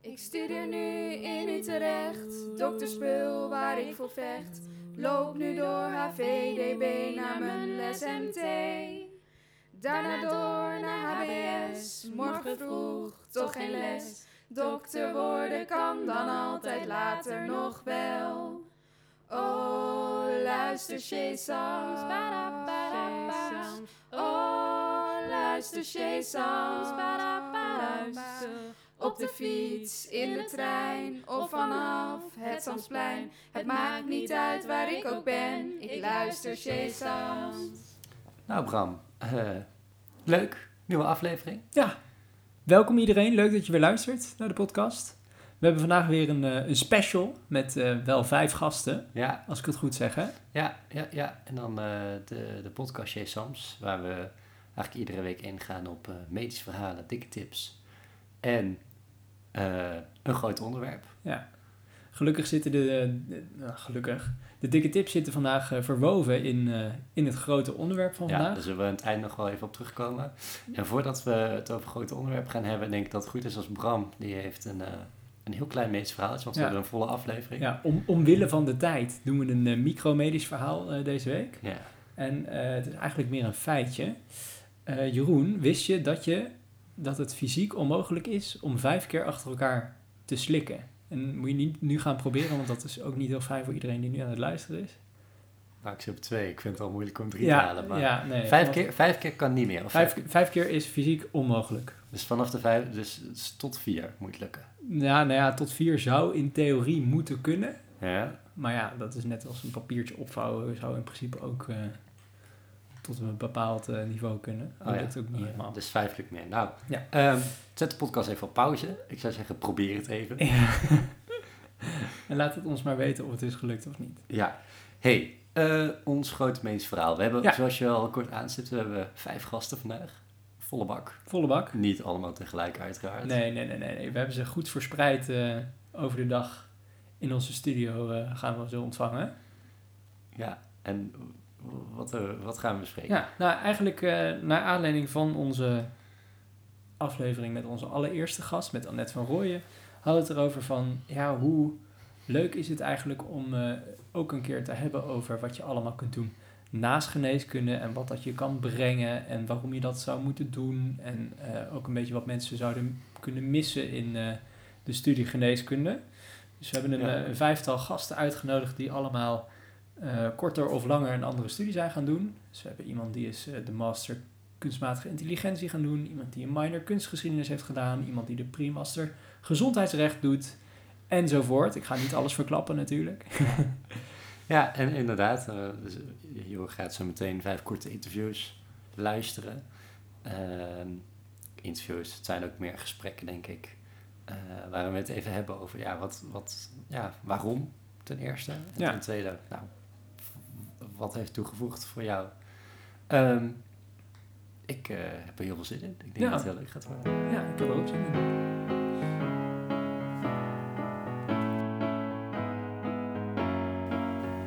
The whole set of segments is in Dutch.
Ik studeer nu in Utrecht, dokterspul waar ik voor vecht. Loop nu door HVDB naar mijn les MT. Daarna door naar HBS, morgen vroeg toch geen les. Dokter worden kan dan altijd later nog wel. Oh, luister Shesams, Oh, luister luister. Op de fiets, in de trein of vanaf het Zandsplein. Het maakt niet uit waar ik ook ben, ik luister Shesams. Nou Bram, eh, leuk. Nieuwe aflevering. Ja, welkom iedereen. Leuk dat je weer luistert naar de podcast. We hebben vandaag weer een, eh, een special met eh, wel vijf gasten, Ja, als ik het goed zeg. Hè? ja, ja, ja. En dan eh, de, de podcast Chez Sams, waar we eigenlijk iedere week ingaan op medische verhalen, dikke tips en eh, een groot onderwerp. Ja. Gelukkig zitten de, de- nou, gelukkig, de dikke tips zitten vandaag eh, verwoven in, eh, in het grote onderwerp van Ja, vandaag. daar zullen we aan het eind nog wel even op terugkomen. En voordat we het over grote onderwerp gaan hebben, denk ik dat het goed is als Bram, die heeft een, een heel klein medisch verhaal, want we Ja. hebben een volle aflevering. Ja, om, omwille van de tijd doen we een eh, micromedisch verhaal deze week. Ja. En het is eigenlijk meer een feitje. Jeroen, wist je dat, je dat het fysiek onmogelijk is om vijf keer achter elkaar te slikken? En moet je niet nu gaan proberen, want dat is ook niet heel fijn voor iedereen die nu aan het luisteren is. Nou, ik zit op twee. Ik vind het al moeilijk om drie te halen. Maar ja, nee. vijf, keer, vijf keer kan niet meer. Of Vijf, vijf keer is fysiek onmogelijk. Dus vanaf de vijf, dus, dus tot vier moet lukken. Ja, nou ja, tot vier zou in theorie moeten kunnen. Ja. Maar ja, dat is net als een papiertje opvouwen, zou in principe ook eh, tot een bepaald eh, niveau kunnen. Oh ja. ook niet helemaal. Dus vijf lukt meer. Nou, Ja. ehm, zet de podcast even op pauze. Ik zou zeggen, probeer het even. Ja. en laat het ons maar weten of het is gelukt of niet. Ja. hey, eh, ons grote medisch verhaal. We hebben, Ja. zoals je al kort aanstipt, we hebben vijf gasten vandaag. Volle bak. Volle bak. Niet allemaal tegelijk uiteraard. Nee, nee, nee, nee, nee. We hebben ze goed verspreid eh, over de dag in onze studio gaan we ze ontvangen. Ja, en wat, wat gaan we bespreken? Ja, nou eigenlijk eh, naar aanleiding van onze aflevering met onze allereerste gast, met Annette van Rooyen, hadden we het erover van, ja, hoe leuk is het eigenlijk om eh, ook een keer te hebben over wat je allemaal kunt doen naast geneeskunde en wat dat je kan brengen en waarom je dat zou moeten doen en eh, ook een beetje wat mensen zouden kunnen missen in de studie geneeskunde. Dus we hebben een, Ja. een vijftal gasten uitgenodigd die allemaal eh, korter of langer een andere studie zijn gaan doen. Dus we hebben iemand die is eh, de master kunstmatige intelligentie gaan doen, iemand die een minor kunstgeschiedenis heeft gedaan, iemand die de pre-master gezondheidsrecht doet enzovoort. Ik ga niet alles verklappen natuurlijk. Ja, en inderdaad, dus, je gaat zo meteen vijf korte interviews luisteren. Ehm, interviews, het zijn ook meer gesprekken, denk ik. waar we het even hebben over, ja, wat, wat, ja, waarom ten eerste. En Ja. ten tweede, nou, wat heeft toegevoegd voor jou? Ehm, ik eh, heb er heel veel zin in. Ik denk Ja. dat het heel leuk gaat worden. Ja, ik heb er ook zin in.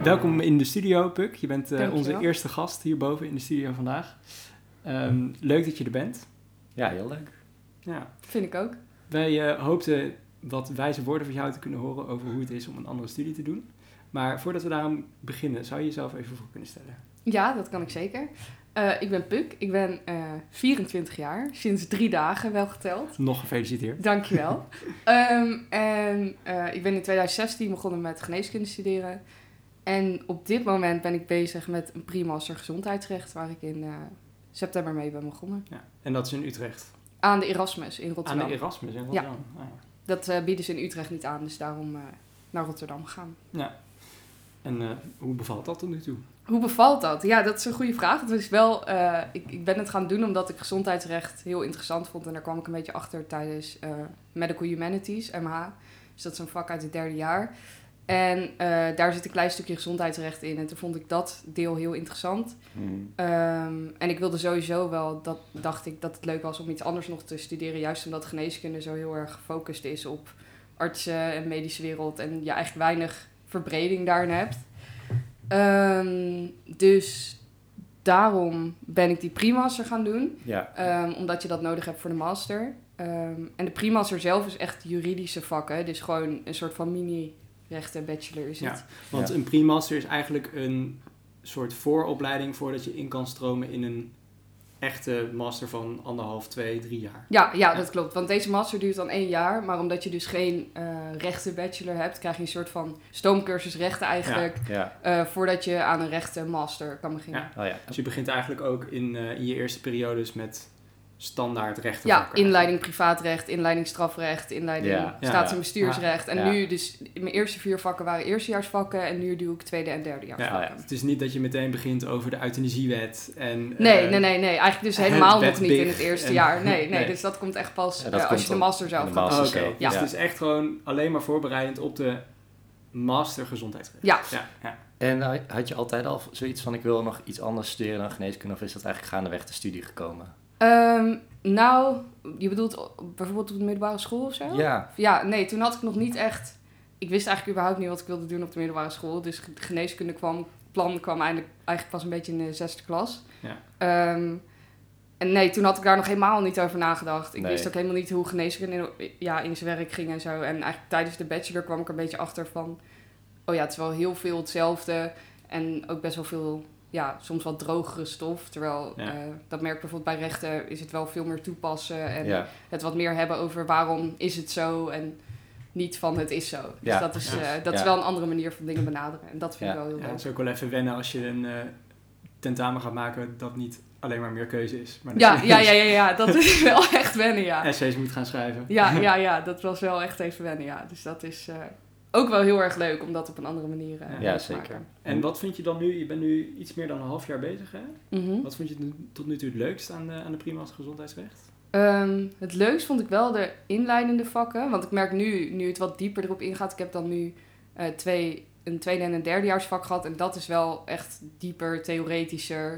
Welkom in de studio, Puk. Je bent eh, onze eerste gast hierboven in de studio vandaag. Ehm, leuk dat je er bent. Ja, heel leuk. Ja. Vind ik ook. Wij eh, hoopten wat wijze woorden van jou te kunnen horen over hoe het is om een andere studie te doen. Maar voordat we daarom beginnen, zou je jezelf even voor kunnen stellen? Ja, dat kan ik zeker. Eh, ik ben Puk, ik ben eh 24 jaar, sinds drie dagen wel geteld. Nog gefeliciteerd. Dankjewel. Ehm en eh, ik ben in 2016 begonnen met geneeskunde studeren. En op dit moment ben ik bezig met een pre-master gezondheidsrecht, waar ik in eh, september mee ben begonnen. Ja. En dat is in Utrecht. Aan de Erasmus in Aan Rotterdam. de Erasmus in Rotterdam. Ah, ja. Dat eh, bieden ze in Utrecht niet aan, dus daarom eh, naar Rotterdam gaan. Ja. En eh, hoe bevalt dat tot nu toe? Hoe bevalt dat? Ja, dat is een goede vraag. Het is wel, eh, ik, ik ben het gaan doen omdat ik gezondheidsrecht heel interessant vond. En daar kwam ik een beetje achter tijdens eh, Medical Humanities, MH. Dus dat is een vak uit het derde jaar. En eh, daar zit een klein stukje gezondheidsrecht in. En toen vond ik dat deel heel interessant. Hmm. Ehm, en ik wilde sowieso wel, dat dacht ik, dat het leuk was om iets anders nog te studeren. Juist omdat geneeskunde zo heel erg gefocust is op artsen en medische wereld. En je eigenlijk weinig verbreding daarin hebt. Ehm, dus daarom ben ik die pre-master gaan doen. Ja. Ehm, omdat je dat nodig hebt voor de master. Ehm, en de primaster zelf is echt juridische vakken. Dus gewoon een soort van mini-rechten bachelor is het. Ja, want Ja. een pre-master is eigenlijk een soort vooropleiding voordat je in kan stromen in een echte master van anderhalf, twee, drie jaar. Ja, ja, Ja. dat klopt. Want deze master duurt dan één jaar. Maar omdat je dus geen eh rechten bachelor hebt, krijg je een soort van stoomcursus rechten eigenlijk. Ja. eh, voordat je aan een rechten master kan beginnen. Ja. Oh ja. Dus je begint eigenlijk ook in, eh, in je eerste periodes met standaard rechten. Ja, inleiding privaatrecht, inleiding strafrecht, inleiding Ja. Ja. staats- en bestuursrecht. En Ja. nu dus, mijn eerste vier vakken waren eerstejaarsvakken en nu doe ik tweede en Ja, derdejaarsvakken. Het is niet dat je meteen begint over de euthanasiewet en... Nee, eh, nee, nee, nee. Eigenlijk dus helemaal nog niet in het eerste en- jaar. Nee, nee, nee. Dus dat komt echt pas Ja, eh, als je de master zelf de gaat. Oh, dus Ja. het is echt gewoon alleen maar voorbereidend op de master gezondheidsrecht. Ja. ja, ja. En had je altijd al zoiets van ik wil nog iets anders studeren dan geneeskunde of is dat eigenlijk gaandeweg de studie gekomen? Ehm, nou, je bedoelt bijvoorbeeld op de middelbare school of zo? Ja. Ja, nee, toen had ik nog niet echt... Ik wist eigenlijk überhaupt niet wat ik wilde doen op de middelbare school. Dus ge- geneeskunde kwam, plan kwam eigenlijk, eigenlijk pas een beetje in de zesde klas. Ja. Ehm, en nee, toen had ik daar nog helemaal niet over nagedacht. Ik Nee. wist ook helemaal niet hoe geneeskunde in, ja, in zijn werk ging en zo. En eigenlijk tijdens de bachelor kwam ik er een beetje achter van... Oh ja, het is wel heel veel hetzelfde. En ook best wel veel, ja, soms wat drogere stof. Terwijl, Ja. eh, dat merk bijvoorbeeld bij rechten, is het wel veel meer toepassen. En Ja. het wat meer hebben over waarom is het zo en niet van het is zo. Dus Ja. dat, is, Ja. eh, dat is Ja. wel een andere manier van dingen benaderen. En dat vind ik Ja. wel heel Ja, leuk. het is ook wel even wennen als je een eh, tentamen gaat maken dat niet alleen maar meer keuze is. Maar dat Ja, je ja, ja, ja, ja, dat is wel echt wennen, ja. essays moet gaan schrijven. Ja, ja, ja, dat was wel echt even wennen, ja. Dus dat is eh, ook wel heel erg leuk om dat op een andere manier eh, Ja, te zeker. maken. En wat vind je dan nu? Je bent nu iets meer dan een half jaar bezig, hè? Mhm. Wat vond je tot nu toe het leukst aan de, aan de prima's gezondheidsrecht? Ehm, het leukst vond ik wel de inleidende vakken. Want ik merk nu, nu het wat dieper erop ingaat. Ik heb dan nu eh, twee, een tweede en een derdejaarsvak gehad. En dat is wel echt dieper, theoretischer.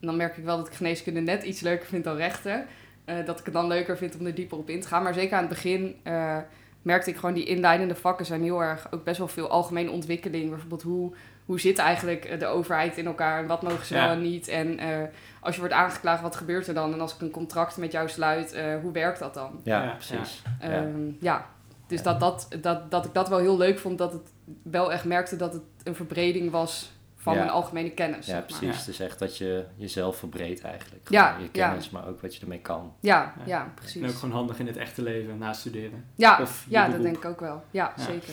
En dan merk ik wel dat ik geneeskunde net iets leuker vind dan rechten. Eh, dat ik het dan leuker vind om er dieper op in te gaan. Maar zeker aan het begin eh, merkte ik gewoon die inleidende vakken zijn heel erg... ook best wel veel algemene ontwikkeling. Bijvoorbeeld hoe, hoe zit eigenlijk eh, de overheid in elkaar en wat mogen ze Ja. wel en niet. En eh, als je wordt aangeklaagd, wat gebeurt er dan? En als ik een contract met jou sluit, eh, hoe werkt dat dan? Ja, Ja, precies. Ja. Ehm, ja. Dus. Dat, dat, dat, dat ik dat wel heel leuk vond, dat het wel echt merkte dat het een verbreding was van Ja. mijn algemene kennis. Ja, zeg maar. precies. Is echt dat je jezelf verbreedt eigenlijk. Ja, je ja. kennis, maar ook wat je ermee kan. Ja, Ja. ja, precies. En ook gewoon handig in het echte leven na studeren. ja, of ja dat denk ik ook wel. Ja, Ja. zeker.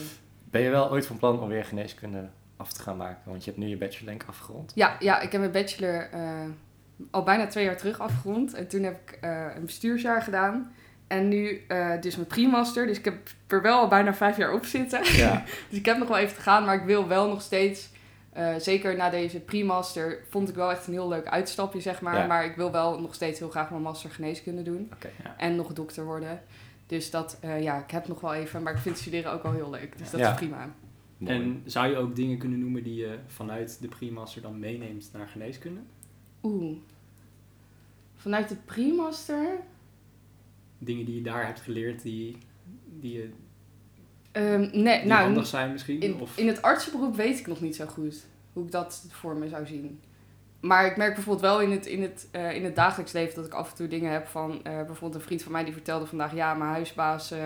Ben je wel ooit van plan om weer geneeskunde af te gaan maken? Want je hebt nu je bachelor denk ik afgerond. Ja, ja, ik heb mijn bachelor eh, al bijna twee jaar terug afgerond. En toen heb ik eh, een bestuursjaar gedaan. En nu eh, dus mijn pre-master. Dus ik heb er wel al bijna vijf jaar op zitten. Ja, Dus ik heb nog wel even te gaan, maar ik wil wel nog steeds... eh, zeker na deze pre-master vond ik wel echt een heel leuk uitstapje, zeg maar. Ja. Maar ik wil wel nog steeds heel graag mijn master geneeskunde doen. Ja. En nog dokter worden. Dus dat, eh, ja, ik heb nog wel even. Maar ik vind studeren ook wel heel leuk. Dus dat Ja. is prima. Mooi. En zou je ook dingen kunnen noemen die je vanuit de pre-master dan meeneemt naar geneeskunde? Oeh. Vanuit de pre-master... Dingen die je daar hebt geleerd die, die, je- Ehm, nee, die nou, handig zijn misschien? In, of, in het artsenberoep weet ik nog niet zo goed hoe ik dat voor me zou zien. Maar ik merk bijvoorbeeld wel in het, in het, eh, in het dagelijks leven dat ik af en toe dingen heb van... eh, bijvoorbeeld een vriend van mij die vertelde vandaag... ja, mijn huisbaas eh,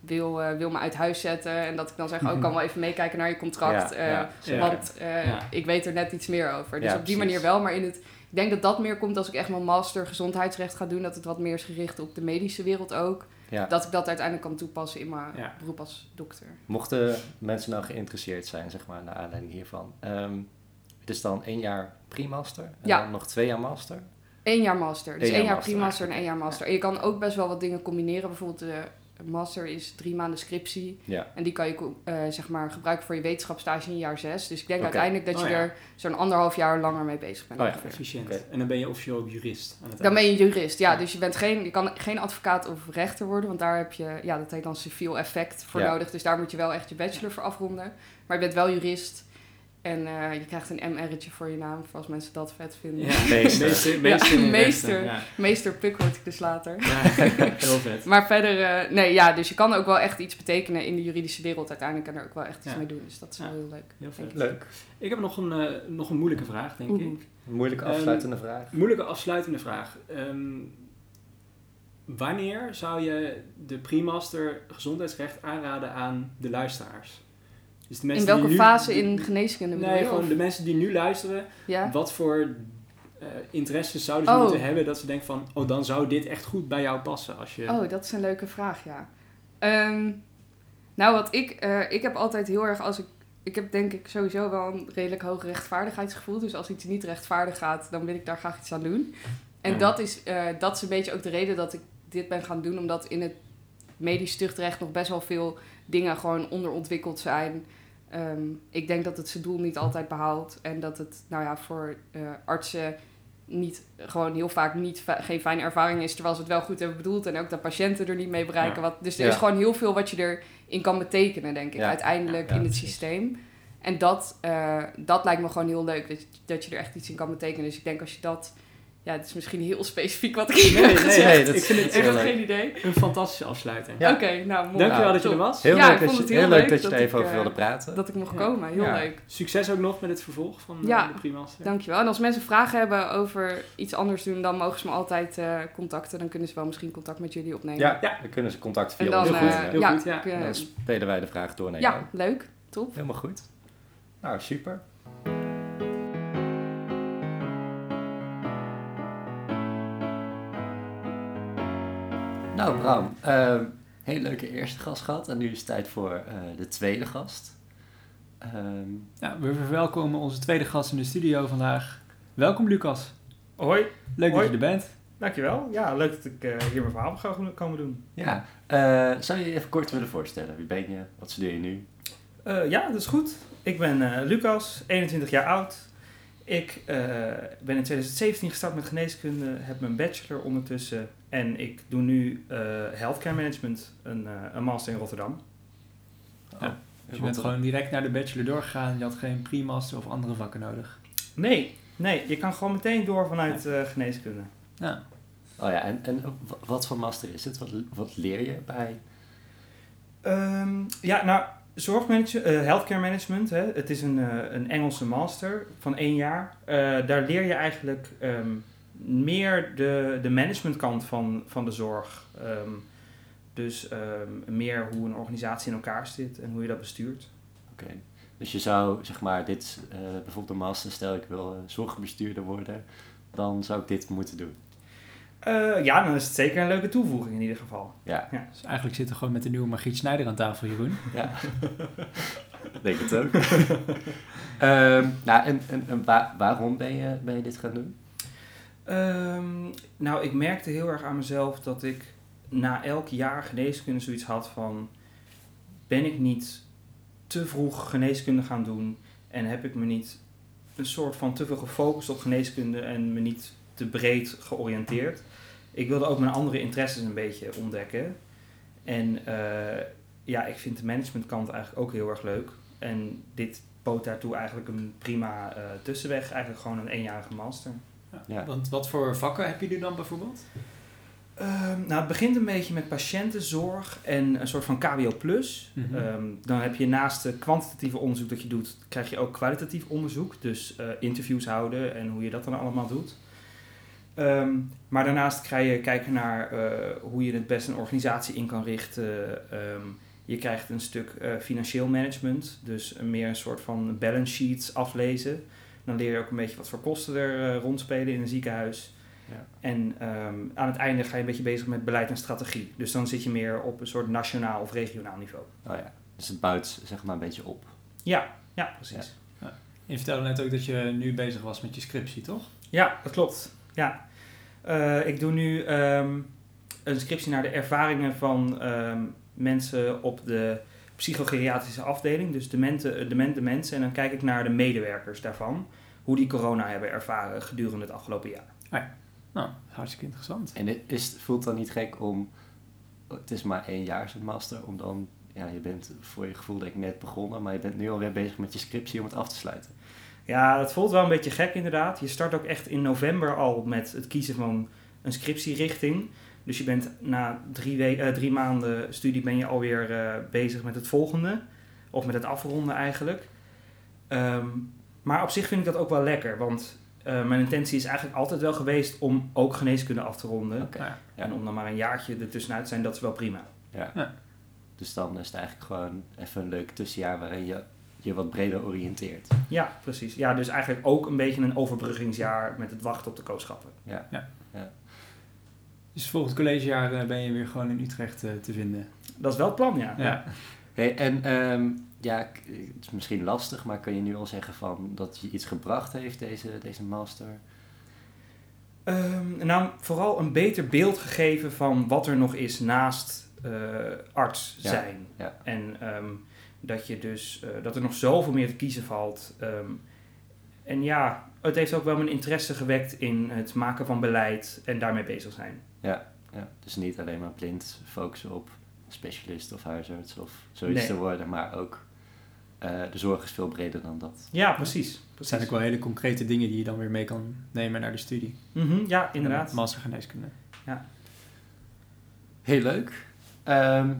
wil, wil me uit huis zetten. En dat ik dan zeg, oh, ik kan wel even meekijken naar je contract. Ja, ja, zeker. Want Ja. ik weet er net iets meer over. Dus op die precies. manier wel. Maar in het, ik denk dat dat meer komt als ik echt mijn master gezondheidsrecht ga doen. Dat het wat meer is gericht op de medische wereld ook. Ja. Dat ik dat uiteindelijk kan toepassen in mijn Ja. beroep als dokter. Mochten mensen nou geïnteresseerd zijn, zeg maar, naar aanleiding hiervan. ehm, het is dan één jaar pre-master en Ja. dan nog twee jaar master. Eén jaar master. Dus Eén één jaar jaar master, pre-master en één jaar master. En je kan ook best wel wat dingen combineren. Bijvoorbeeld de master is drie maanden scriptie. Ja, En die kan je eh, zeg maar gebruiken voor je wetenschapsstage in jaar zes. Dus ik denk uiteindelijk dat je Oh ja. er zo'n anderhalf jaar langer mee bezig bent. Oh ja, efficiënt. Oké. En dan ben je officieel ook jurist aan het Dan ben je jurist, ja. Ja. Dus je, bent geen, je kan geen advocaat of rechter worden. Want daar heb je, ja, dat heet dan civiel effect voor Ja. nodig. Dus daar moet je wel echt je bachelor voor afronden. Maar je bent wel jurist. En eh, je krijgt een MR'tje voor je naam, voor als mensen dat vet vinden. Ja, Meester. meester. meester meester. rechten, Ja. Meester Puk word ik dus later. Ja, heel vet. Maar verder, eh, nee, ja, dus je kan ook wel echt iets betekenen in de juridische wereld uiteindelijk en er ook wel echt iets Ja. mee doen. Dus dat is Ja. wel heel leuk. Heel vet. leuk. Ik heb nog een, eh, nog een moeilijke vraag, denk Oeh. ik. Een moeilijke Ehm, afsluitende vraag. Moeilijke afsluitende vraag. Ehm, wanneer zou je de pre-master gezondheidsrecht aanraden aan de luisteraars? Dus de In mensen welke die nu- fase in geneeskunde bedoel Nee, je? gewoon Of- de mensen die nu luisteren. Ja? Wat voor eh interesses zouden ze Oh. moeten hebben dat ze denken van... Oh, dan zou dit echt goed bij jou passen als je... Oh, dat is een leuke vraag, ja. Ehm, nou, wat ik... eh, ik heb altijd heel erg als ik... Ik heb denk ik sowieso wel een redelijk hoog rechtvaardigheidsgevoel. Dus als iets niet rechtvaardig gaat, dan wil ik daar graag iets aan doen. En dat, is, eh, dat is een beetje ook de reden dat ik dit ben gaan doen. Omdat in het medisch tuchtrecht nog best wel veel dingen gewoon onderontwikkeld zijn. Ehm, ik denk dat het zijn doel niet altijd behaalt. En dat het, nou ja, voor eh, artsen niet, gewoon heel vaak niet, geen fijne ervaring is. Terwijl ze het wel goed hebben bedoeld. En ook dat patiënten er niet mee bereiken. Ja. Wat, dus er Ja. is gewoon heel veel wat je erin kan betekenen, denk ik. Ja. Uiteindelijk in het systeem. En dat, eh, dat lijkt me gewoon heel leuk. Dat, je- dat je er echt iets in kan betekenen. Dus ik denk als je dat... Ja, het is misschien heel specifiek wat ik hier Nee, heb nee, gezegd. nee, dat ik vind het ik heb heel leuk. geen idee. een fantastische afsluiting. Ja. Oké, nou mooi. Dankjewel Ja, dat je er was. Heel, Ja, leuk, ik dat vond je, het heel heel leuk leuk dat je er even ik, over eh, wilde praten. Dat ik mocht Ja. komen. Heel Ja. leuk. Succes ook nog met het vervolg van eh, Ja. de pre-master. Dankjewel. En als mensen vragen hebben over iets anders doen, dan mogen ze me altijd eh, contacten. Dan kunnen ze wel misschien contact met jullie opnemen. Ja, Ja. dan kunnen ze contact via En dan, ons Heel goed, heel ja, goed, ja. dan spelen wij de vraag door naar ja, jou. leuk. Top. Helemaal goed. Nou, super. Nou, Bram, ehm hele leuke eerste gast gehad. En nu is het tijd voor eh, de tweede gast. Ehm, Ja, we verwelkomen onze tweede gast in de studio vandaag. Welkom Lucas. Hoi, Leuk Hoi. dat je er bent. dankjewel. Ja, leuk dat ik eh, hier mijn verhaal ga komen doen. ja, eh, zou je je even kort willen voorstellen? Wie ben je? Wat studeer je nu? Eh, ja, dat is goed. Ik ben eh, Lucas, 21 jaar oud. Ik eh, ben in 2017 gestart met geneeskunde, heb mijn bachelor ondertussen en ik doe nu eh, healthcare management, een, eh, een master in Rotterdam. Ja. Dus je bent gewoon direct naar de bachelor doorgegaan. Je had geen pre-master of andere vakken nodig. Nee, nee, je kan gewoon meteen door vanuit eh, geneeskunde. Ja. Oh ja, en, en wat voor master is het? Wat, wat leer je bij? Ehm, ja, nou, zorgmanagement, eh, healthcare management, hè, het is een, eh, een Engelse master van één jaar. Eh, daar leer je eigenlijk ehm, meer de, de managementkant van, van de zorg. Ehm, dus ehm, meer hoe een organisatie in elkaar zit en hoe je dat bestuurt. Oké. Dus je zou, zeg maar, dit, eh, bijvoorbeeld een master, stel ik wil eh, zorgbestuurder worden, dan zou ik dit moeten doen. Eh, ja, dan is het zeker een leuke toevoeging in ieder geval. Ja, Dus eigenlijk zitten we gewoon met de nieuwe Margriet Snijder aan tafel, Jeroen. ja. Ik denk het ook. Ehm, nou, en, en, en wa- waarom ben je, ben je dit gaan doen? Ehm, nou, ik merkte heel erg aan mezelf dat ik na elk jaar geneeskunde zoiets had van... Ben ik niet te vroeg geneeskunde gaan doen en heb ik me niet een soort van te veel gefocust op geneeskunde en me niet te breed georiënteerd? Ik wilde ook mijn andere interesses een beetje ontdekken. En eh, ja, ik vind de managementkant eigenlijk ook heel erg leuk. En dit bood daartoe eigenlijk een prima eh, tussenweg. Eigenlijk gewoon een eenjarige master. Ja. Want wat voor vakken heb je nu dan bijvoorbeeld? Ehm, nou, het begint een beetje met patiëntenzorg en een soort van KBO+. Mhm. Ehm, dan heb je naast het kwantitatieve onderzoek dat je doet, krijg je ook kwalitatief onderzoek. Dus eh, interviews houden en hoe je dat dan allemaal doet. Ehm, maar daarnaast krijg je kijken naar eh, hoe je het best een organisatie in kan richten. Je krijgt een stuk eh, financieel management, dus meer een soort van balance sheets aflezen. Dan leer je ook een beetje wat voor kosten er eh, rondspelen in een ziekenhuis. Ja. En ehm, aan het einde ga je een beetje bezig met beleid en strategie. Dus dan zit je meer op een soort nationaal of regionaal niveau. Oh ja, dus het bouwt zeg maar een beetje op. Ja, ja, precies. Je vertelde net ook dat je nu bezig was met je scriptie, toch? Ja, dat klopt. Ja. Eh, ik doe nu ehm, een scriptie naar de ervaringen van ehm, mensen op de psychogeriatrische afdeling. Dus demente, demente mensen. En dan kijk ik naar de medewerkers daarvan. Hoe die corona hebben ervaren gedurende het afgelopen jaar. Nou, hartstikke interessant. En het is, voelt dan niet gek om, het is maar één jaar zo'n master, om dan, ja, je bent voor je gevoel denk ik net begonnen, maar je bent nu alweer bezig met je scriptie om het af te sluiten. Ja, dat voelt wel een beetje gek inderdaad. Je start ook echt in november al met het kiezen van een scriptierichting. Dus je bent na drie, we- eh, drie maanden studie ben je alweer eh bezig met het volgende. Of met het afronden eigenlijk. Ehm, maar op zich vind ik dat ook wel lekker. Want eh, mijn intentie is eigenlijk altijd wel geweest om ook geneeskunde af te ronden. Oké. Ja. Ja. En om dan maar een jaartje ertussenuit te zijn, dat is wel prima. Ja. Ja. Dus dan is het eigenlijk gewoon even een leuk tussenjaar waarin je je wat breder oriënteert. Ja, precies. Ja, dus eigenlijk ook een beetje een overbruggingsjaar met het wachten op de kooschappen. Dus volgend collegejaar eh, ben je weer gewoon in Utrecht eh, te vinden. Dat is wel het plan, ja. Ja. Hey, en ehm, ja, het is misschien lastig, maar kan je nu al zeggen van dat je iets gebracht heeft, deze, deze master? Ehm, nou, vooral een beter beeld gegeven van wat er nog is naast eh, arts zijn. ja. En ehm, dat je dus eh, dat er nog zoveel meer te kiezen valt. Ehm, en ja, het heeft ook wel mijn interesse gewekt in het maken van beleid en daarmee bezig zijn. Ja, dus niet alleen maar blind focussen op specialist of huisarts of zoiets Nee. te worden, maar ook eh, de zorg is veel breder dan dat. Ja, precies. Dat precies. zijn ook wel hele concrete dingen die je dan weer mee kan nemen naar de studie. Mhm, ja, inderdaad. Master geneeskunde. Heel leuk. Ehm,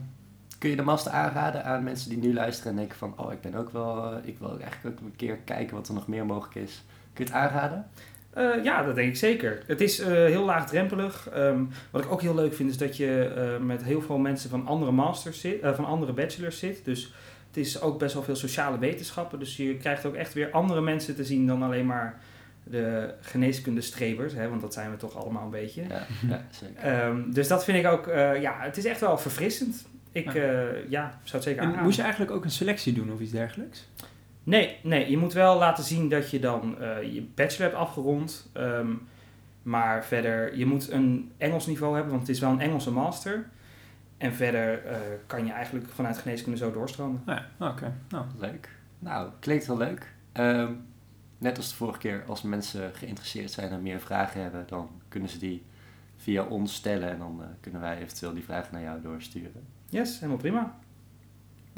kun je de master aanraden aan mensen die nu luisteren en denken van, oh, ik ben ook wel, eh, ik wil ook eigenlijk ook een keer kijken wat er nog meer mogelijk is. Kun je het aanraden? Eh, ja, dat denk ik zeker. Het is eh, heel laagdrempelig. Ehm, wat ik ook heel leuk vind is dat je eh, met heel veel mensen van andere masters zit, eh, van andere bachelors zit. Dus het is ook best wel veel sociale wetenschappen. Dus je krijgt ook echt weer andere mensen te zien dan alleen maar de geneeskundestrebers. Hè, want dat zijn we toch allemaal een beetje. Ja, ja zeker. Ehm, dus dat vind ik ook, eh, ja, het is echt wel verfrissend. Ik Ja. eh, ja, zou het zeker En aanraden. moest je eigenlijk ook een selectie doen of iets dergelijks? Nee, nee, je moet wel laten zien dat je dan eh, je bachelor hebt afgerond. Ehm, maar verder, je moet een Engels niveau hebben, want het is wel een Engelse master. En verder eh, kan je eigenlijk vanuit geneeskunde zo doorstromen. Ja, oké. Nou, Leuk. Nou, klinkt heel leuk. Ehm, net als de vorige keer, als mensen geïnteresseerd zijn en meer vragen hebben, dan kunnen ze die via ons stellen en dan eh, kunnen wij eventueel die vragen naar jou doorsturen. Yes, helemaal prima.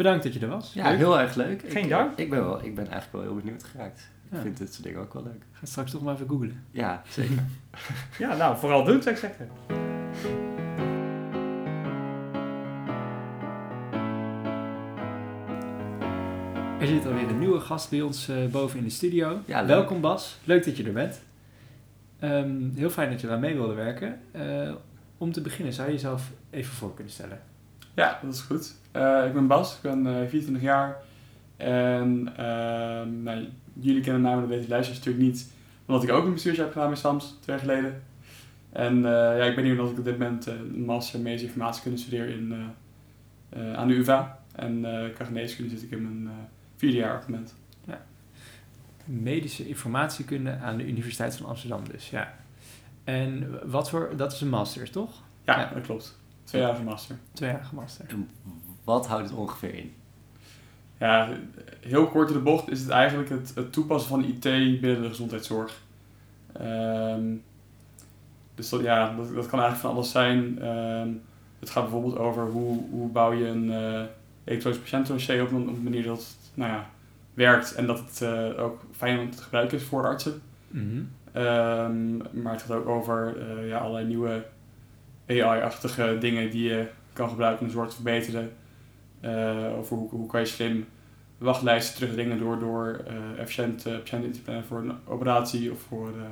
Bedankt dat je er was. Ja, Leuk. heel erg leuk. Geen ik, dank. Ik ben, wel, ik ben eigenlijk wel heel benieuwd geraakt. Ik vind dit soort dingen ook wel leuk. Ga straks toch maar even googlen. Ja, zeker. Ja, nou, vooral doen zou ik zeggen. Er zit alweer een nieuwe gast bij ons eh, boven in de studio. Ja. Welkom Bas, leuk dat je er bent. Ehm, heel fijn dat je daar mee wilde werken. Eh, om te beginnen, zou je jezelf even voor kunnen stellen? Ja, dat is goed. Eh, ik ben Bas, ik ben eh 24 jaar. En ehm, nou, jullie kennen mij, maar dat weten de luisteraars natuurlijk niet. Omdat ik ook een bestuursjaar heb gedaan bij SAMS, twee jaar geleden. En eh, ja, ik ben hier omdat ik op dit moment eh, een master medische informatiekunde studeer in, eh, eh, aan de UvA. En eh geneeskunde zit ik in mijn eh, vierde jaar op het moment. Medische informatiekunde aan de Universiteit van Amsterdam dus, ja. En wat voor, dat is een master, toch? Ja, Ja. dat klopt. Tweejarige master. Tweejarige master. En wat houdt het ongeveer in? Ja, heel kort in de bocht is het eigenlijk het, het toepassen van IT binnen de gezondheidszorg. Ehm, dus dat, ja, dat, dat kan eigenlijk van alles zijn. Ehm, het gaat bijvoorbeeld over hoe, hoe bouw je een eh elektronisch patiëntendossier op een, op een manier dat het nou ja, werkt en dat het eh, ook fijn om te gebruiken is voor artsen. Mhm. Ehm, maar het gaat ook over eh, ja, allerlei nieuwe AI-achtige dingen die je kan gebruiken om de zorg te verbeteren. Eh, over hoe, hoe kan je slim wachtlijsten terugdringen door, door eh, efficiënt eh, patiënten in te plannen voor een operatie of voor eh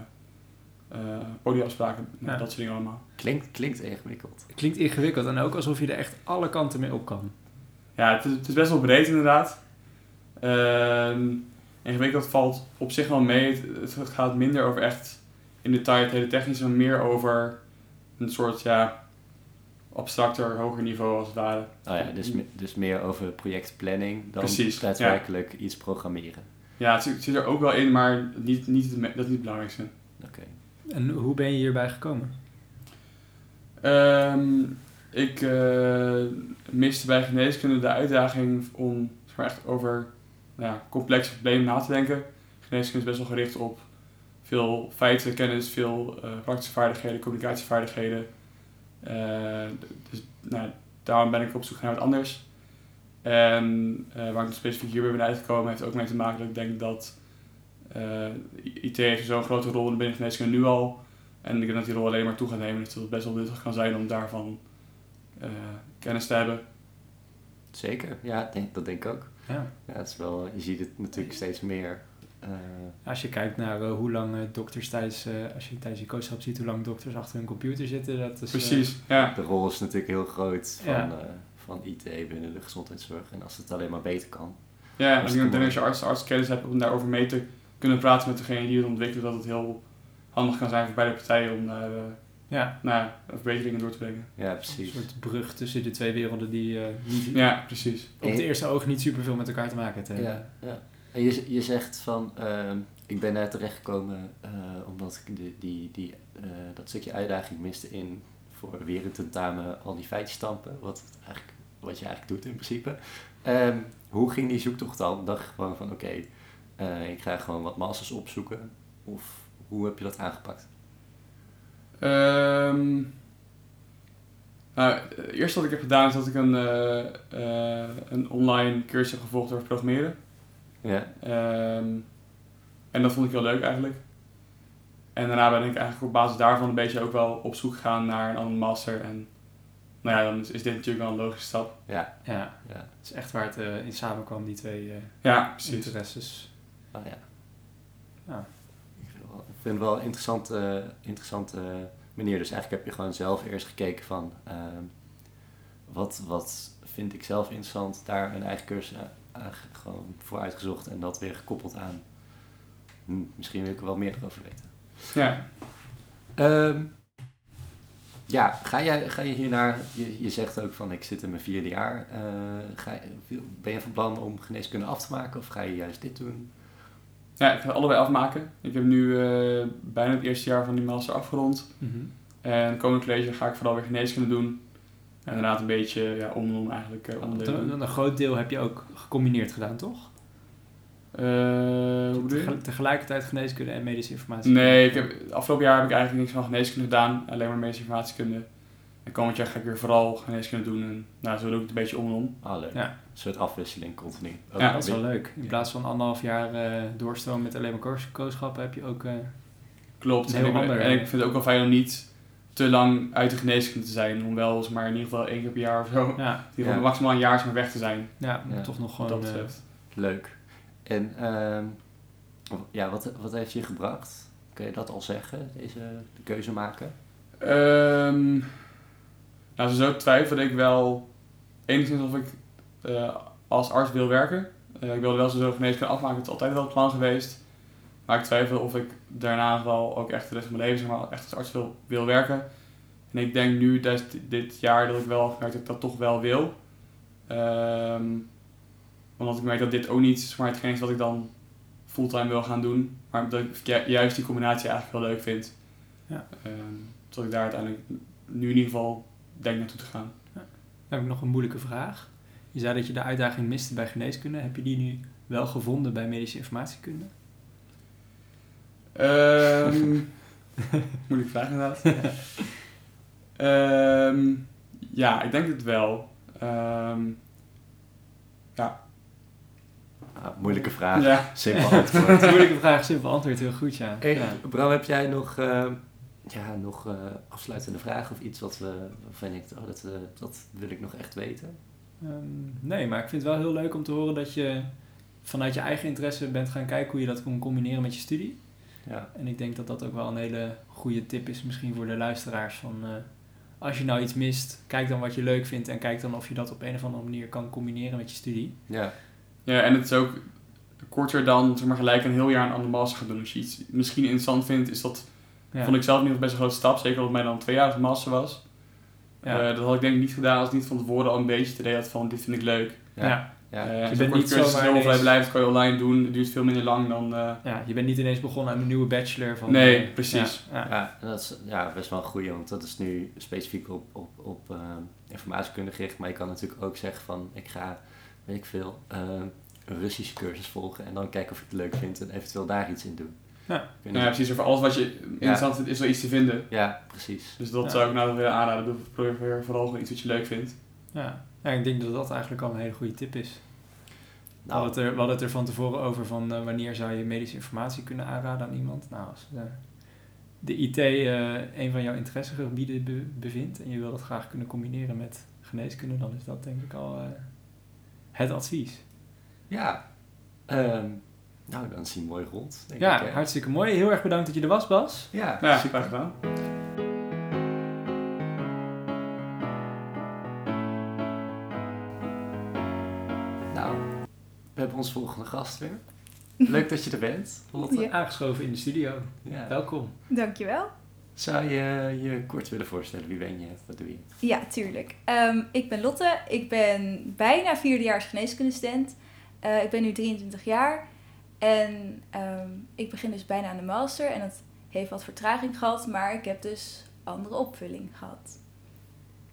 eh, podiumafspraken. Nou, Ja. Dat soort dingen allemaal. Klinkt, klinkt ingewikkeld. Klinkt ingewikkeld en ook alsof je er echt alle kanten mee op kan. Ja, het is, het is best wel breed inderdaad. Ehm ingewikkeld valt op zich wel mee. Het, het gaat minder over echt in detail het hele technische, maar meer over een soort ja, abstracter, hoger niveau als het ware. Oh ja, dus, dus meer over projectplanning dan Precies, daadwerkelijk iets programmeren. Ja, het zit, er ook wel in, maar niet, niet dat is niet het belangrijkste. Oké. En hoe ben je hierbij gekomen? Ehm, ik eh, miste bij geneeskunde de uitdaging om zeg maar, echt over nou ja, complexe problemen na te denken. Geneeskunde is best wel gericht op veel feiten, kennis, veel eh, praktische vaardigheden, communicatievaardigheden. Eh, dus nou, daarom ben ik op zoek naar wat anders. En eh, waar ik specifiek hierbij ben uitgekomen heeft ook mee te maken dat ik denk dat eh, IT heeft zo'n grote rol binnen geneeskunde nu al. En ik denk dat die rol alleen maar toe gaat nemen. Dus dat het best wel nuttig kan zijn om daarvan eh, kennis te hebben. Zeker, ja, denk, dat denk ik ook. Ja. Ja, het is wel, je ziet het natuurlijk steeds meer Als je kijkt naar eh, hoe lang eh, dokters tijdens, eh, als je tijdens je coachschap ziet hoe lang dokters achter hun computer zitten, dat is... eh, Precies, ja. de rol is natuurlijk heel groot van, Ja. eh, van IT binnen de gezondheidszorg. En als het alleen maar beter kan. Ja, denk mooi. als je arts, artskennis hebt om daarover mee te kunnen praten met degene die het ontwikkelt, dat het heel handig kan zijn voor beide partijen om daar eh, ja, nou, ja, verbeteringen door te brengen. Ja, een precies. soort brug tussen de twee werelden die eh, niet, Ja, precies. op het eerste oog niet superveel met elkaar te maken hebben. Ja, ja. Je, je zegt van, ehm, ik ben daar terechtgekomen eh, omdat ik de, die, die, eh, dat stukje uitdaging miste in voor weer een tentamen al die feitjes stampen. Wat, eigenlijk, wat je eigenlijk doet in principe. Ehm, hoe ging die zoektocht dan? Dacht gewoon van, oké, eh, ik ga gewoon wat masters opzoeken. Of hoe heb je dat aangepakt? Ehm, nou, het eerste wat ik heb gedaan is dat ik een, een online cursus heb gevolgd over programmeren. Ja, Ehm, en dat vond ik heel leuk eigenlijk. En daarna ben ik eigenlijk op basis daarvan een beetje ook wel op zoek gegaan naar een andere master. En nou ja, dan is, is dit natuurlijk wel een logische stap. ja, Ja, ja. het is echt waar het eh, in samenkwam, die twee eh, Ja, precies. interesses. Oh ja. Ja. Ik vind het wel, ik vind het wel een interessante, interessante manier. Dus eigenlijk heb je gewoon zelf eerst gekeken van... ehm, wat, wat vind ik zelf interessant? Daar een eigen cursus gewoon voor uitgezocht. En dat weer gekoppeld aan... hm, misschien wil ik er wel meer over weten. Ja. Ehm, ja, ga, jij, ga je hiernaar... Je, je zegt ook van ik zit in mijn vierde jaar. Eh, ga, je- ben je van plan om geneeskunde af te maken? Of ga je juist dit doen? ja, ik ga allebei afmaken. Ik heb nu eh, bijna het eerste jaar van die master afgerond. Mhm. En komend college ga ik vooral weer geneeskunde doen. En inderdaad een beetje ja, om en om eigenlijk uh. Een, een groot deel heb je ook gecombineerd gedaan, toch? Eh? Tegel- Tegelijkertijd geneeskunde en medische informatie. Nee, ik heb, afgelopen jaar heb ik eigenlijk niks van geneeskunde gedaan. Alleen maar medische informatiekunde. En komend jaar ga ik weer vooral geneeskunde doen. En nou, zo doe ik het een beetje om en om. Ah, leuk. Ja. Een soort afwisseling, continu. Ook Ja, Dat is wel leuk. In plaats van anderhalf jaar eh doorstomen met alleen maar koos- kooschappen heb je ook... eh, Klopt. Heel en, ik, ander, en ik vind het ook wel fijn om niet te lang uit de geneeskunde te zijn. Om wel eens maar in ieder geval één keer per jaar of zo. In ja, ieder geval Ja. maximaal een jaar maar weg te zijn. ja, Ja, toch nog gewoon... dat eh, betreft. Leuk. En ehm, ja, wat, wat heeft je gebracht? Kun je dat al zeggen, deze de keuze maken? Ehm nou, zo twijfelde ik wel enigszins of ik eh, als arts wil werken. Eh, ik wilde wel zo geneeskunde afmaken, het is altijd wel het plan geweest. Maar ik twijfel of ik daarna wel ook echt de rest van mijn leven zeg maar, echt als arts wil, wil werken. En ik denk nu, dat dit jaar, dat ik wel heb dat ik dat toch wel wil. Ehm, omdat ik merk dat dit ook niet zeg maar, hetgeen is wat ik dan fulltime wil gaan doen. Maar dat ik ju- juist die combinatie eigenlijk wel leuk vind. Ja. Ehm, dat ik daar uiteindelijk nu in ieder geval denk naartoe te gaan. Dan heb ik nog een moeilijke vraag. Je zei dat je de uitdaging miste bij geneeskunde. Heb je die nu wel gevonden bij medische informatiekunde? Ehm moeilijke vraag inderdaad. Ehm, ja, ik denk het wel. Ehm, Ah, moeilijke vraag, ja. simpel antwoord. moeilijke vraag, simpel antwoord, heel goed ja. Hey, ja. Bram, heb jij nog, ehm, ja, nog eh, afsluitende vragen of iets wat we, waarvan denkt, oh, dat, eh, dat wil ik nog echt weten? Ehm, nee, maar ik vind het wel heel leuk om te horen dat je vanuit je eigen interesse bent gaan kijken hoe je dat kon combineren met je studie. Ja, En ik denk dat dat ook wel een hele goede tip is misschien voor de luisteraars. Van, eh, als je nou iets mist, kijk dan wat je leuk vindt en kijk dan of je dat op een of andere manier kan combineren met je studie. ja, ja, en het is ook korter dan zeg maar, gelijk een heel jaar een andere master gaan doen. Als je iets misschien interessant vindt, is dat, Ja. vond ik zelf geval best een grote stap. Zeker omdat het mij dan een tweejarige master was. ja. Eh, dat had ik denk ik niet gedaan als ik niet van tevoren al een beetje het idee had van dit vind ik leuk. ja, ja. Ja. Eh, je bent niet zomaar heel vrijblijvend, kan je online doen. Het duurt veel minder lang dan... eh, Ja, je bent niet ineens begonnen aan een nieuwe bachelor. Van, Nee, eh, precies. Ja, ja. Dat is ja, best wel een goeie, want dat is nu specifiek op, op, op informatiekunde gericht. Maar je kan natuurlijk ook zeggen van, ik ga, weet ik veel, ehm, een Russische cursus volgen en dan kijken of ik het leuk vind en eventueel daar iets in doen. Ja. Kun je Nou ja, precies. Voor alles wat je interessant vindt, is wel iets te vinden. ja, precies. Dus dat Ja. zou ik nou willen aanraden. Doe probeer vooral gewoon iets wat je leuk vindt. Ja. Ja, ik denk dat dat eigenlijk al een hele goede tip is. We, Nou, hadden het er, we hadden het er van tevoren over van eh, wanneer zou je medische informatie kunnen aanraden aan iemand. Nou, als eh, de IT eh, een van jouw interessegebieden be- bevindt en je wil dat graag kunnen combineren met geneeskunde, dan is dat denk ik al eh, het advies. Ja, ehm, Nou, dan is hij mooi rond, denk Ja, ik. hè? hartstikke mooi. Heel erg bedankt dat je er was, Bas. Ja, ja, super. graag gedaan. Onze volgende gast weer. Leuk dat je er bent, Lotte. Ja. Aangeschoven in de studio. Ja. Welkom. Dankjewel. Zou je je kort willen voorstellen? Wie ben je? Wat doe je? Ja, tuurlijk. Ehm, ik ben Lotte. Ik ben bijna vierdejaars geneeskundestudent. Eh ik ben nu 23 jaar. En ehm, ik begin dus bijna aan de master. En dat heeft wat vertraging gehad. Maar ik heb dus andere opvulling gehad.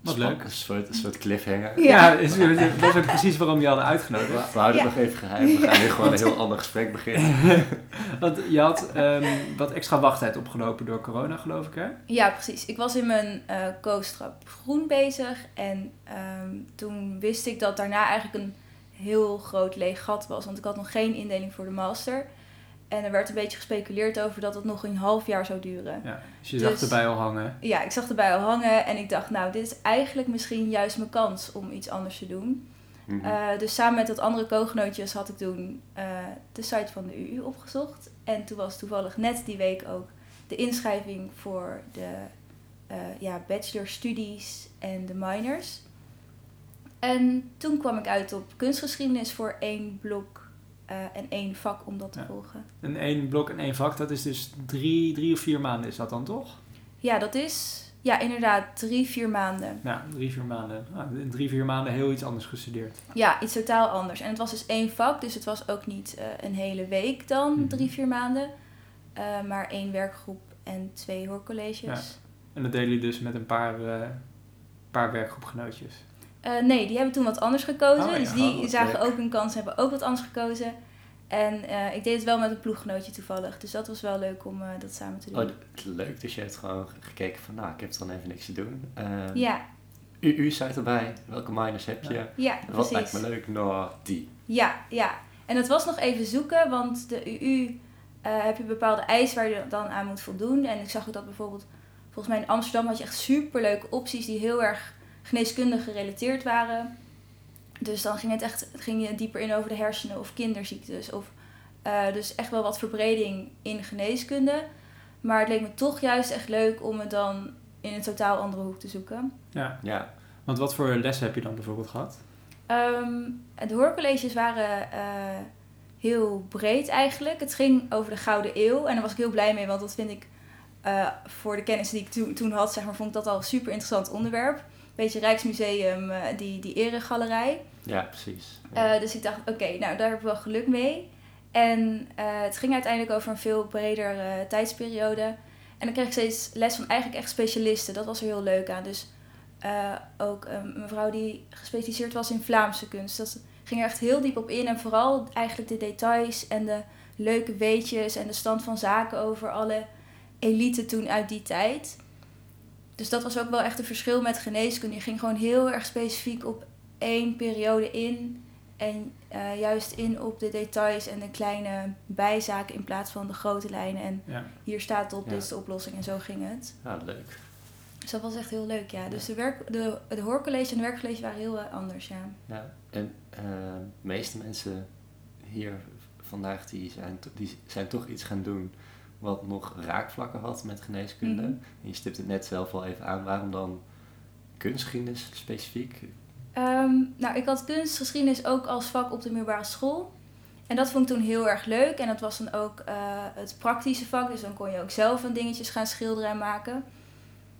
Wat leuk. Een soort, een soort cliffhanger. Ja. Ja, is- dat is ook precies waarom je hadden uitgenodigd. We, we houden Ja. het nog even geheim. We gaan nu gewoon een heel ander gesprek beginnen. Want je had ehm, wat extra wachttijd opgelopen door corona, geloof ik, hè? Ja, precies. Ik was in mijn eh co-strap groen bezig. En ehm, toen wist ik dat daarna eigenlijk een heel groot leeg gat was. Want ik had nog geen indeling voor de master. En er werd een beetje gespeculeerd over dat het nog een half jaar zou duren. Ja, dus je Dus- zag erbij al hangen. Ja, ik zag erbij al hangen en ik dacht, nou, dit is eigenlijk misschien juist mijn kans om iets anders te doen. Eh, dus samen met wat andere co-genootjes had ik toen eh, de site van de UU opgezocht. En toen was toevallig net die week ook de inschrijving voor de eh ja, bachelorstudies en de minors. En toen kwam ik uit op kunstgeschiedenis voor één blok eh, en één vak om dat te Ja. volgen. En één blok en één vak, dat is dus drie, drie of vier maanden is dat dan toch? Ja, dat is ja, inderdaad drie, vier maanden. Ja, drie, vier maanden. Nou, in drie, vier maanden heel iets anders gestudeerd. Ja, iets totaal anders. En het was dus één vak, dus het was ook niet eh, een hele week dan, Mhm. drie, vier maanden. Eh, maar één werkgroep en twee hoorcolleges. Ja. En dat deden jullie dus met een paar, paar werkgroepgenootjes. Eh, nee, die hebben toen wat anders gekozen. Oh, ja. dus die Oh, zagen leuk. ook een kans, hebben ook wat anders gekozen. En eh, ik deed het wel met een ploeggenootje toevallig. Dus dat was wel leuk om eh, dat samen te doen. Oh, leuk. Dus je hebt gewoon gekeken van, nou, ik heb dan even niks te doen. Uh, ja, UU staat erbij. Welke minors heb je? Ja. ja, Wat lijkt precies. me leuk? Nou, die. Ja, ja. En het was nog even zoeken, want de UU heb je bepaalde eisen waar je dan aan moet voldoen. En ik zag ook dat bijvoorbeeld, volgens mij in Amsterdam had je echt superleuke opties die heel erg geneeskundig gerelateerd waren. Dus dan ging het echt ging je dieper in over de hersenen of kinderziektes. Of, eh, dus echt wel wat verbreding in geneeskunde. Maar het leek me toch juist echt leuk om het dan in een totaal andere hoek te zoeken. Ja, Ja. want wat voor lessen heb je dan bijvoorbeeld gehad? Ehm, de hoorcolleges waren eh, heel breed eigenlijk. Het ging over de Gouden Eeuw. En daar was ik heel blij mee, want dat vind ik eh, voor de kennis die ik toen- toen had, zeg maar, vond ik dat al een super interessant onderwerp. Beetje Rijksmuseum, eh, die, die eregalerij. Ja, precies. Ja. Eh, dus ik dacht, oké, nou daar heb ik wel geluk mee. En eh, het ging uiteindelijk over een veel breder tijdsperiode. En dan kreeg ik steeds les van eigenlijk echt specialisten. Dat was er heel leuk aan. Dus ook een mevrouw die gespecialiseerd was in Vlaamse kunst. Dat ging er echt heel diep op in. En vooral eigenlijk de details en de leuke weetjes en de stand van zaken over alle elite toen uit die tijd. Dus dat was ook wel echt een verschil met geneeskunde. Je ging gewoon heel erg specifiek op één periode in. En eh, juist in op de details en de kleine bijzaken in plaats van de grote lijnen. En Ja. hier staat op, Ja. dit is de oplossing en zo ging het. Ja, leuk. Dus dat was echt heel leuk, ja. Dus de, werk, de, de hoorcollege en de werkcollege waren heel eh, anders, ja. Ja. En eh, de meeste mensen hier vandaag die zijn, to- die zijn toch iets gaan doen wat nog raakvlakken had met geneeskunde. Mhm. En je stipt het net zelf al even aan. Waarom dan kunstgeschiedenis specifiek? Ehm, nou, ik had kunstgeschiedenis ook als vak op de middelbare school. En dat vond ik toen heel erg leuk. En dat was dan ook eh, het praktische vak. Dus dan kon je ook zelf een dingetjes gaan schilderen en maken.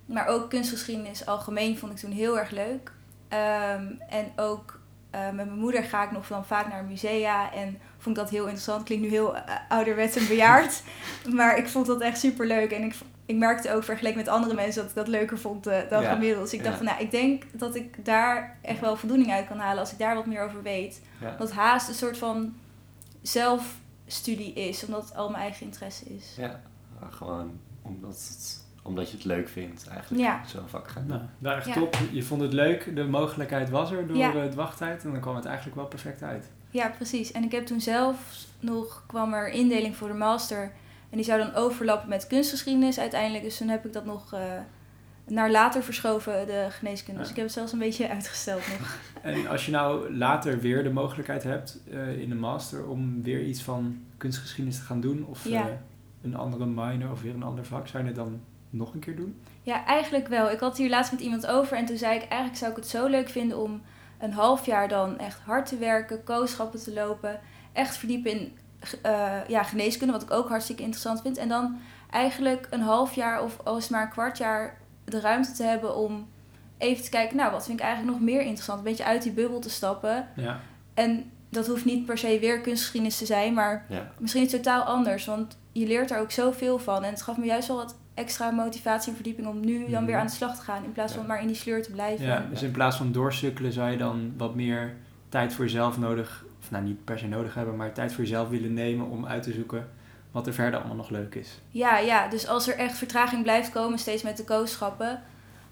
Maar ook kunstgeschiedenis algemeen vond ik toen heel erg leuk. Ehm, en ook eh, met mijn moeder ga ik nog dan vaak naar musea. En vond dat heel interessant. Klinkt nu heel eh, ouderwets en bejaard. maar ik vond dat echt super leuk. En ik, ik merkte ook vergeleken met andere mensen dat ik dat leuker vond eh, dan Ja, gemiddeld. Dus ik dacht ja. van nou, ik denk dat ik daar echt wel voldoening uit kan halen als ik daar wat meer over weet. Ja. Dat haast een soort van zelfstudie is, omdat het al mijn eigen interesse is. Ja, maar gewoon omdat, het, omdat je het leuk vindt eigenlijk Ja. zo'n vak gaan doen. Nou, daar echt Ja. top. Je vond het leuk, de mogelijkheid was er door Ja. het wachttijd. En dan kwam het eigenlijk wel perfect uit. Ja, precies. En ik heb toen zelf nog, kwam er indeling voor de master. En die zou dan overlappen met kunstgeschiedenis uiteindelijk. Dus toen heb ik dat nog eh, naar later verschoven, de geneeskunde. Dus ik heb het zelfs een beetje uitgesteld nog. En als je nou later weer de mogelijkheid hebt eh, in de master om weer iets van kunstgeschiedenis te gaan doen, of Ja. eh, een andere minor of weer een ander vak, zou je het dan nog een keer doen? Ja, eigenlijk wel. Ik had het hier laatst met iemand over en toen zei ik eigenlijk zou ik het zo leuk vinden om een half jaar dan echt hard te werken, kooschappen te lopen, echt verdiepen in eh, ja, geneeskunde, wat ik ook hartstikke interessant vind. En dan eigenlijk een half jaar of al is het maar een kwart jaar de ruimte te hebben om even te kijken, nou wat vind ik eigenlijk nog meer interessant, een beetje uit die bubbel te stappen. Ja. En dat hoeft niet per se weer kunstgeschiedenis te zijn, maar Ja. misschien iets totaal anders. Want je leert er ook zoveel van. En het gaf me juist wel wat extra motivatie en verdieping om nu dan Mhm. weer aan de slag te gaan. In plaats van Ja. maar in die sleur te blijven. Ja, dus in plaats van doorsukkelen zou je dan wat meer tijd voor jezelf nodig, of nou niet per se nodig hebben, maar tijd voor jezelf willen nemen om uit te zoeken wat er verder allemaal nog leuk is. Ja, ja, dus als er echt vertraging blijft komen, steeds met de kooschappen.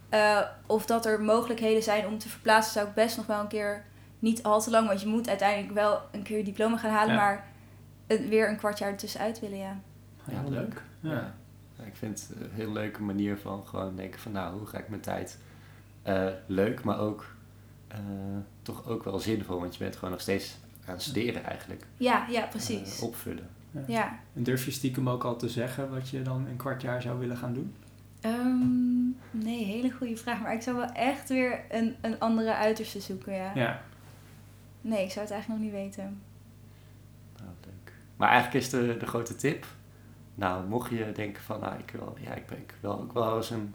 eh, of dat er mogelijkheden zijn om te verplaatsen, zou ik best nog wel een keer niet al te lang. Want je moet uiteindelijk wel een keer je diploma gaan halen, Ja. maar een- weer een kwart jaar ertussenuit willen, ja. Ja, leuk. Ja. Ik vind het een heel leuke manier van gewoon denken van nou, hoe ga ik mijn tijd eh, leuk, maar ook eh, toch ook wel zinvol. Want je bent gewoon nog steeds aan het studeren eigenlijk. Ja, ja, Eh, precies. opvullen. ja. En durf je stiekem ook al te zeggen wat je dan een kwart jaar zou willen gaan doen? Ehm, nee, hele goede vraag. Maar ik zou wel echt weer een, een andere uiterste zoeken, ja. Ja. Nee, ik zou het eigenlijk nog niet weten. Nou, leuk. Maar eigenlijk is de, de grote tip. Nou, mocht je denken van nou, ik wil, ja, ik ben ik wil ook wel eens een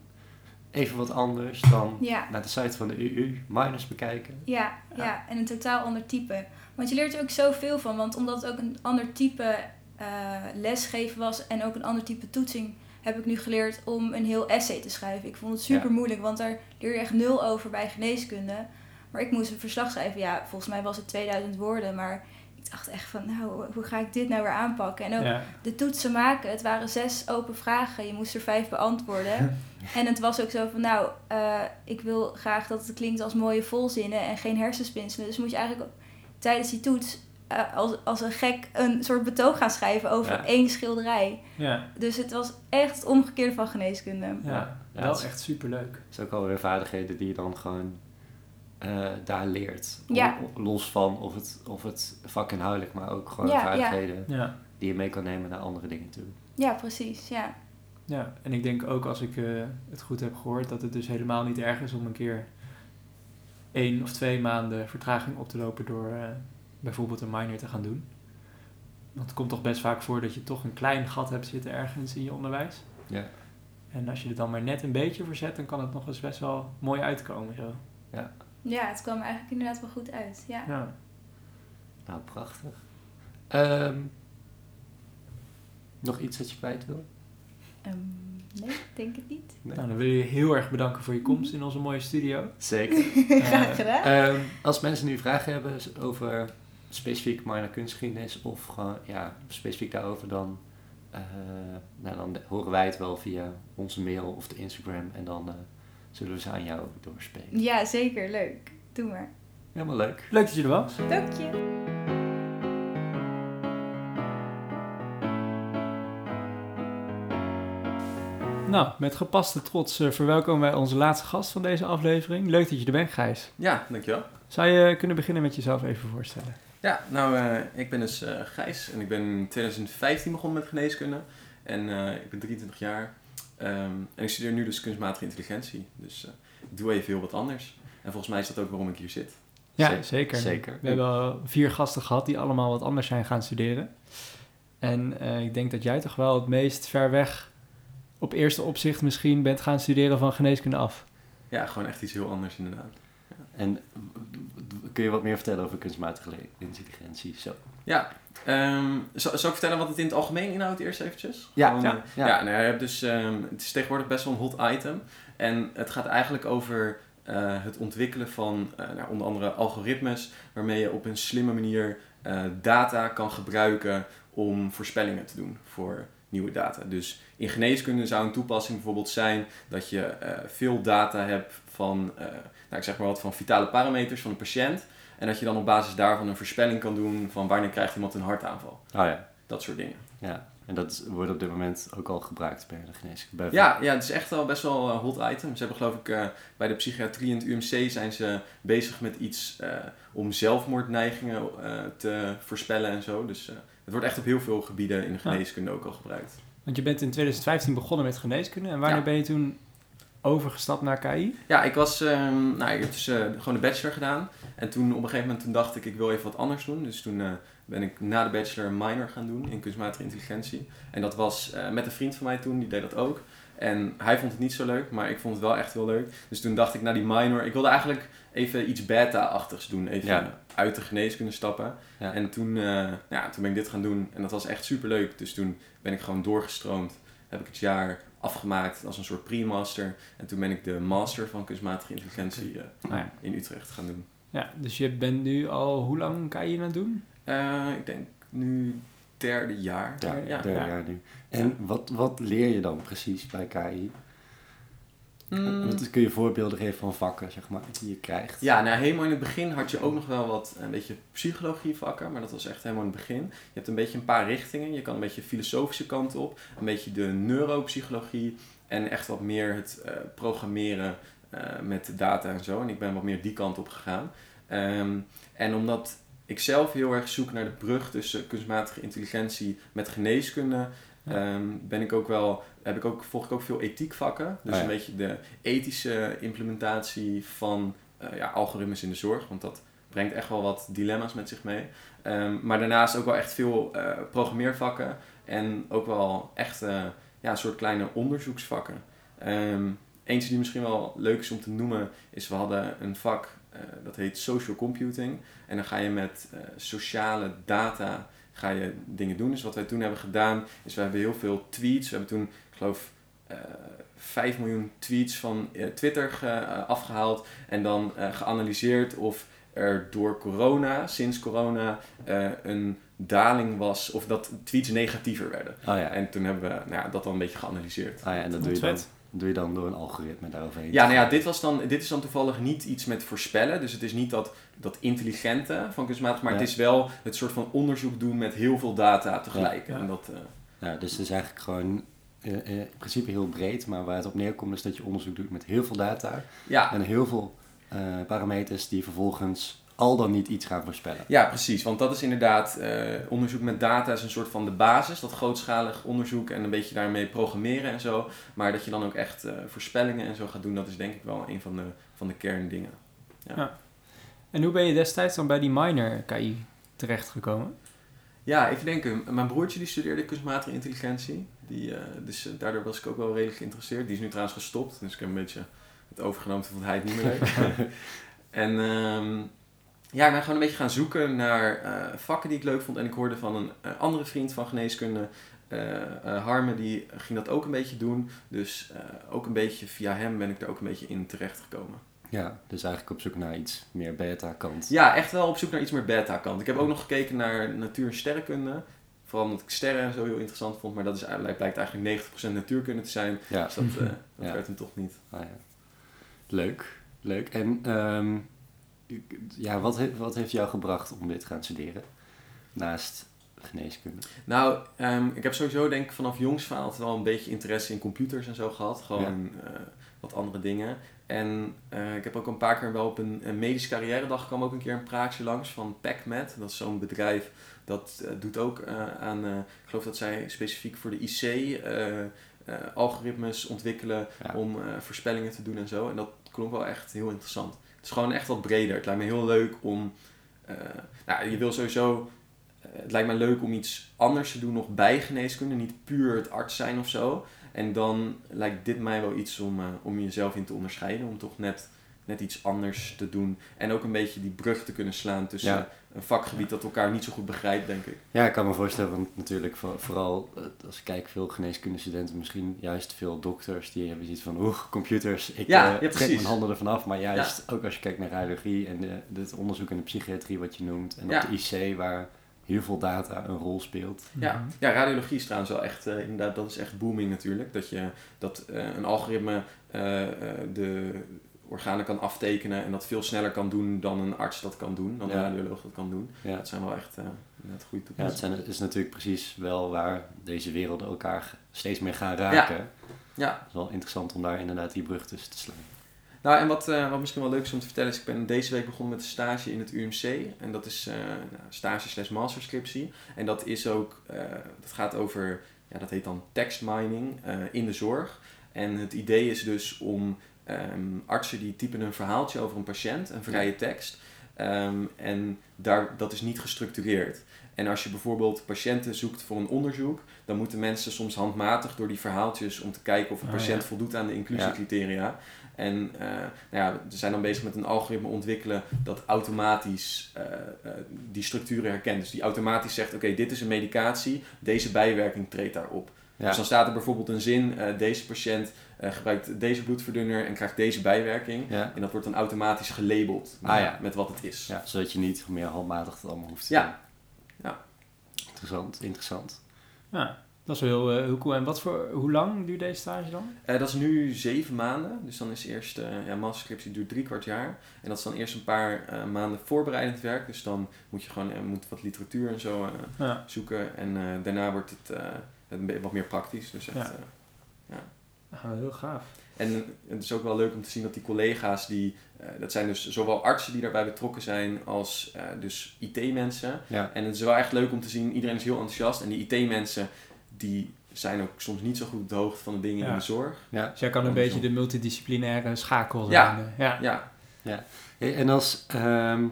even wat anders dan Ja, naar de site van de UU, minus bekijken. ja, ja. En een totaal ander type. Want je leert er ook zoveel van. Want omdat het ook een ander type eh, lesgeven was en ook een ander type toetsing, heb ik nu geleerd om een heel essay te schrijven. Ik vond het super Ja. moeilijk, want daar leer je echt nul over bij geneeskunde. Maar ik moest een verslag schrijven. Ja, volgens mij was het 2000 woorden, maar dacht echt van, nou, hoe ga ik dit nou weer aanpakken? En ook ja. de toetsen maken. Het waren zes open vragen. Je moest er vijf beantwoorden. en het was ook zo van, nou, eh, ik wil graag dat het klinkt als mooie volzinnen en geen hersenspinselen. Dus moet je eigenlijk ook tijdens die toets eh, als, als een gek een soort betoog gaan schrijven over Ja. één schilderij. Ja. Dus het was echt het omgekeerde van geneeskunde. Ja. Ja, wel het is- echt superleuk. Het is ook alweer vaardigheden die je dan gewoon eh, daar leert. Ja. Los van of het, of het vakinhoudelijk, maar ook gewoon Ja, vaardigheden Ja. die je mee kan nemen naar andere dingen toe. Ja, precies. Ja. Ja, en ik denk ook als ik eh, het goed heb gehoord, dat het dus helemaal niet erg is om een keer één of twee maanden vertraging op te lopen door eh, bijvoorbeeld een minor te gaan doen. Want het komt toch best vaak voor dat je toch een klein gat hebt zitten ergens in je onderwijs. Ja. En als je er dan maar net een beetje voor zet, dan kan het nog eens best wel mooi uitkomen. Zo. ja, het kwam eigenlijk inderdaad wel goed uit. Ja. Ja. Nou, prachtig. Ehm, nog iets dat je kwijt wil? Ehm, nee, ik denk het niet. Nee. Nou, dan wil je je heel erg bedanken voor je komst in onze mooie studio. Zeker. Graag gedaan. Ehm, als mensen nu vragen hebben over specifiek minor kunstgeschiedenis of gewoon ja, specifiek daarover, dan, eh, nou, dan horen wij het wel via onze mail of de Instagram en dan eh, zullen we ze aan jou doorspelen. Ja, zeker. Leuk. Doe maar. Helemaal leuk. Leuk dat je er was. Dank je. Nou, met gepaste trots eh, verwelkomen wij onze laatste gast van deze aflevering. Leuk dat je er bent, Gijs. Ja, dankjewel. Zou je kunnen beginnen met jezelf even voorstellen? Ja, nou, eh, ik ben dus eh, Gijs en ik ben in 2015 begonnen met geneeskunde. En eh, ik ben 23 jaar. Ehm, en ik studeer nu dus kunstmatige intelligentie. Dus eh, ik doe even heel wat anders. En volgens mij is dat ook waarom ik hier zit. Ja, Zeker, zeker. We hebben al vier gasten gehad die allemaal wat anders zijn gaan studeren. En eh, ik denk dat jij toch wel het meest ver weg, op eerste opzicht misschien, bent gaan studeren van geneeskunde af. Ja, gewoon echt iets heel anders inderdaad. En kun je wat meer vertellen over kunstmatige intelligentie? Zo. Ja, ehm, zal, zal ik vertellen wat het in het algemeen inhoudt eerst eventjes? Ja, Gewoon, ja, eh, ja. ja. nou, je hebt dus, ehm, het is tegenwoordig best wel een hot item. En het gaat eigenlijk over eh, het ontwikkelen van eh, nou, onder andere algoritmes waarmee je op een slimme manier data kan gebruiken om voorspellingen te doen voor nieuwe data. Dus in geneeskunde zou een toepassing bijvoorbeeld zijn dat je veel data hebt van, nou, ik zeg maar wat, van vitale parameters van een patiënt. En dat je dan op basis daarvan een voorspelling kan doen van wanneer krijgt iemand een hartaanval. Oh ja. Dat soort dingen. ja. En dat wordt op dit moment ook al gebruikt bij de geneeskunde. Ja, ja, het is echt wel best wel een hot item. Ze hebben geloof ik eh, bij de psychiatrie in het UMC zijn ze bezig met iets eh, om zelfmoordneigingen eh, te voorspellen en zo. Dus eh, het wordt echt op heel veel gebieden in de geneeskunde ook al gebruikt. Want je bent in 2015 begonnen met geneeskunde. En wanneer Ja. ben je toen overgestapt naar KI? Ja, ik was, ehm, nou, ik heb dus eh, gewoon de bachelor gedaan. En toen op een gegeven moment toen dacht ik, ik wil even wat anders doen. Dus toen eh, ben ik na de bachelor een minor gaan doen in kunstmatige intelligentie. En dat was eh, met een vriend van mij toen, die deed dat ook. En hij vond het niet zo leuk, maar ik vond het wel echt heel leuk. Dus toen dacht ik na die minor, ik wilde eigenlijk even iets beta-achtigs doen. Even Ja. uit de geneeskunde stappen. Ja. En toen, eh, ja, toen ben ik dit gaan doen en dat was echt super leuk. Dus toen ben ik gewoon doorgestroomd. Heb ik het jaar afgemaakt als een soort pre-master. En toen ben ik de master van kunstmatige intelligentie eh, Nou ja. in Utrecht gaan doen. ja, dus je bent nu al hoe lang KI aan het doen? Eh, ik denk nu derde jaar. Ja, ja. derde jaar nu. En wat, wat leer je dan precies bij KI? Mm. Wat kun je voorbeelden geven van vakken, zeg maar, die je krijgt? Ja, nou helemaal in het begin had je ook nog wel wat, een beetje psychologie vakken, maar dat was echt helemaal in het begin. Je hebt een beetje een paar richtingen. Je kan een beetje de filosofische kant op, een beetje de neuropsychologie en echt wat meer het eh, programmeren eh, met data en zo. En ik ben wat meer die kant op gegaan. Ehm, en omdat ik zelf heel erg zoek naar de brug tussen kunstmatige intelligentie met geneeskunde, Ja. ehm, ben ik ook wel, heb ik ook, volg ik ook veel ethiekvakken. Dus Oh ja. een beetje de ethische implementatie van eh, ja, algoritmes in de zorg. Want dat brengt echt wel wat dilemma's met zich mee. Ehm, maar daarnaast ook wel echt veel eh, programmeervakken. En ook wel echt ja, een soort kleine onderzoeksvakken. Ehm, eentje die misschien wel leuk is om te noemen is we hadden een vak eh, dat heet social computing. En dan ga je met sociale data ga je dingen doen. Dus wat wij toen hebben gedaan is we hebben heel veel tweets. We hebben toen geloof eh 5 miljoen tweets van eh, Twitter ge- eh, afgehaald. En dan eh, geanalyseerd of er door corona, sinds corona, eh, een daling was. Of dat tweets negatiever werden. Oh ja. En toen hebben we nou ja, dat dan een beetje geanalyseerd. Ah ja, en dat doe je, dan, vet. doe je dan door een algoritme daaroverheen. Ja, nou ja, dit, was dan, dit is dan toevallig niet iets met voorspellen. Dus het is niet dat, dat intelligente van kunstmatig, maar Ja. het is wel het soort van onderzoek doen met heel veel data tegelijk. Ja. En dat, eh, Ja, dus het is eigenlijk gewoon in principe heel breed, maar waar het op neerkomt is dat je onderzoek doet met heel veel data ja, en heel veel eh, parameters die vervolgens al dan niet iets gaan voorspellen. Ja, precies. Want dat is inderdaad, eh, onderzoek met data is een soort van de basis. Dat grootschalig onderzoek en een beetje daarmee programmeren en zo. Maar dat je dan ook echt eh, voorspellingen en zo gaat doen, dat is denk ik wel een van de, van de kerndingen. En hoe ben je destijds dan bij die minor KI terechtgekomen? Ja, even denken. Mijn broertje die studeerde kunstmatige intelligentie. Die, eh, dus eh, daardoor was ik ook wel redelijk geïnteresseerd. Die is nu trouwens gestopt, dus ik heb een beetje het overgenomen. Toen vond hij het niet meer leuk. en ehm, ja, ik ben gewoon een beetje gaan zoeken naar eh, vakken die ik leuk vond. En ik hoorde van een andere vriend van geneeskunde, eh, Harme, die ging dat ook een beetje doen. Dus ook een beetje via hem ben ik er ook een beetje in terechtgekomen. Ja, dus eigenlijk op zoek naar iets meer beta-kant. Ja, echt wel op zoek naar iets meer beta-kant. Ik heb ook nog gekeken naar natuur- en sterrenkunde. Vooral omdat ik sterren en zo heel interessant vond. Maar dat is, blijkt eigenlijk 90% natuurkunde te zijn. Ja. Dus dat, eh, dat Ja. werd hem toch niet. Ah, ja. Leuk, leuk. En ehm, ja, wat, heeft wat heeft jou gebracht om dit te gaan studeren? Naast geneeskunde. Nou, ehm, ik heb sowieso denk ik vanaf jongs van altijd wel een beetje interesse in computers en zo gehad. Gewoon eh, wat andere dingen. En eh, ik heb ook een paar keer wel op een, een medische carrière dag kwam ook een keer een praatje langs van PacMed. Dat is zo'n bedrijf dat eh, doet ook eh, aan, ik geloof dat zij specifiek voor de IC algoritmes ontwikkelen Ja. om voorspellingen te doen en zo. En dat klonk wel echt heel interessant. Het is gewoon echt wat breder. Het lijkt me heel leuk om, nou je wil sowieso het lijkt me leuk om iets anders te doen nog bij geneeskunde. Niet puur het arts zijn of zo. En dan lijkt dit mij wel iets om, eh, om jezelf in te onderscheiden. Om toch net, net iets anders te doen. En ook een beetje die brug te kunnen slaan tussen Ja. een vakgebied dat elkaar niet zo goed begrijpt, denk ik. Ja, ik kan me voorstellen, want natuurlijk voor- vooral eh, als ik kijk veel geneeskundestudenten, misschien juist veel dokters, die hebben zoiets van, oeh, computers, ik Ja, eh, trek mijn handen ervan af. Maar juist ook als je kijkt naar radiologie en de, het onderzoek in de psychiatrie wat je noemt, en op de IC waar heel veel data een rol speelt. Ja, ja radiologie is trouwens wel echt, eh, inderdaad, dat is echt booming natuurlijk. Dat, je, dat eh, een algoritme eh, de organen kan aftekenen en dat veel sneller kan doen dan een arts dat kan doen, dan een Ja. radioloog dat kan doen. Ja. Dat zijn wel echt eh net goede Ja, toepassingen. het zijn, is natuurlijk precies wel waar deze werelden elkaar steeds meer gaan raken. Ja. Het is wel interessant om daar inderdaad die brug tussen te slaan. Nou, en wat, eh, wat misschien wel leuk is om te vertellen is, ik ben deze week begonnen met een stage in het UMC. En dat is eh nou, stage slash masterscriptie. En dat is ook, eh, dat gaat over, ja, dat heet dan text mining in de zorg. En het idee is dus om ehm, artsen die typen een verhaaltje over een patiënt, een vrije tekst. Ehm, en daar, dat is niet gestructureerd. En als je bijvoorbeeld patiënten zoekt voor een onderzoek, dan moeten mensen soms handmatig door die verhaaltjes om te kijken of een Ah, patiënt ja. voldoet aan de inclusiecriteria. En eh, nou ja, we zijn dan bezig met een algoritme ontwikkelen dat automatisch eh, eh, die structuren herkent. Dus die automatisch zegt, oké, dit is een medicatie, deze bijwerking treedt daarop. Ja, Dus dan staat er bijvoorbeeld een zin, eh, deze patiënt eh, gebruikt deze bloedverdunner en krijgt deze bijwerking. ja. En dat wordt dan automatisch gelabeld Ah, ja. met wat het is. ja, zodat je niet meer handmatig het allemaal hoeft te Ja. doen. Ja. Interessant, interessant. Ja, dat is wel heel, eh, heel cool. En wat voor, hoe lang duurt deze stage dan? Eh, dat is nu zeven maanden. Dus dan is eerst, eh ja, masterscriptie duurt drie kwart jaar. En dat is dan eerst een paar eh, maanden voorbereidend werk. Dus dan moet je gewoon moet wat literatuur en zo Ja. zoeken. En eh, daarna wordt het, eh, wat meer praktisch. Dus echt, Ja. eh, Ah, heel gaaf. en het is ook wel leuk om te zien dat die collega's, die, eh, dat zijn dus zowel artsen die daarbij betrokken zijn als eh, dus IT-mensen. Ja, En het is wel echt leuk om te zien, iedereen is heel enthousiast. En die IT-mensen, die zijn ook soms niet zo goed op de hoogte van de dingen Ja. in de zorg. ja. Dus jij kan een Andersom. beetje de multidisciplinaire schakel zijn. Ja. ja. Ja, En als, ehm,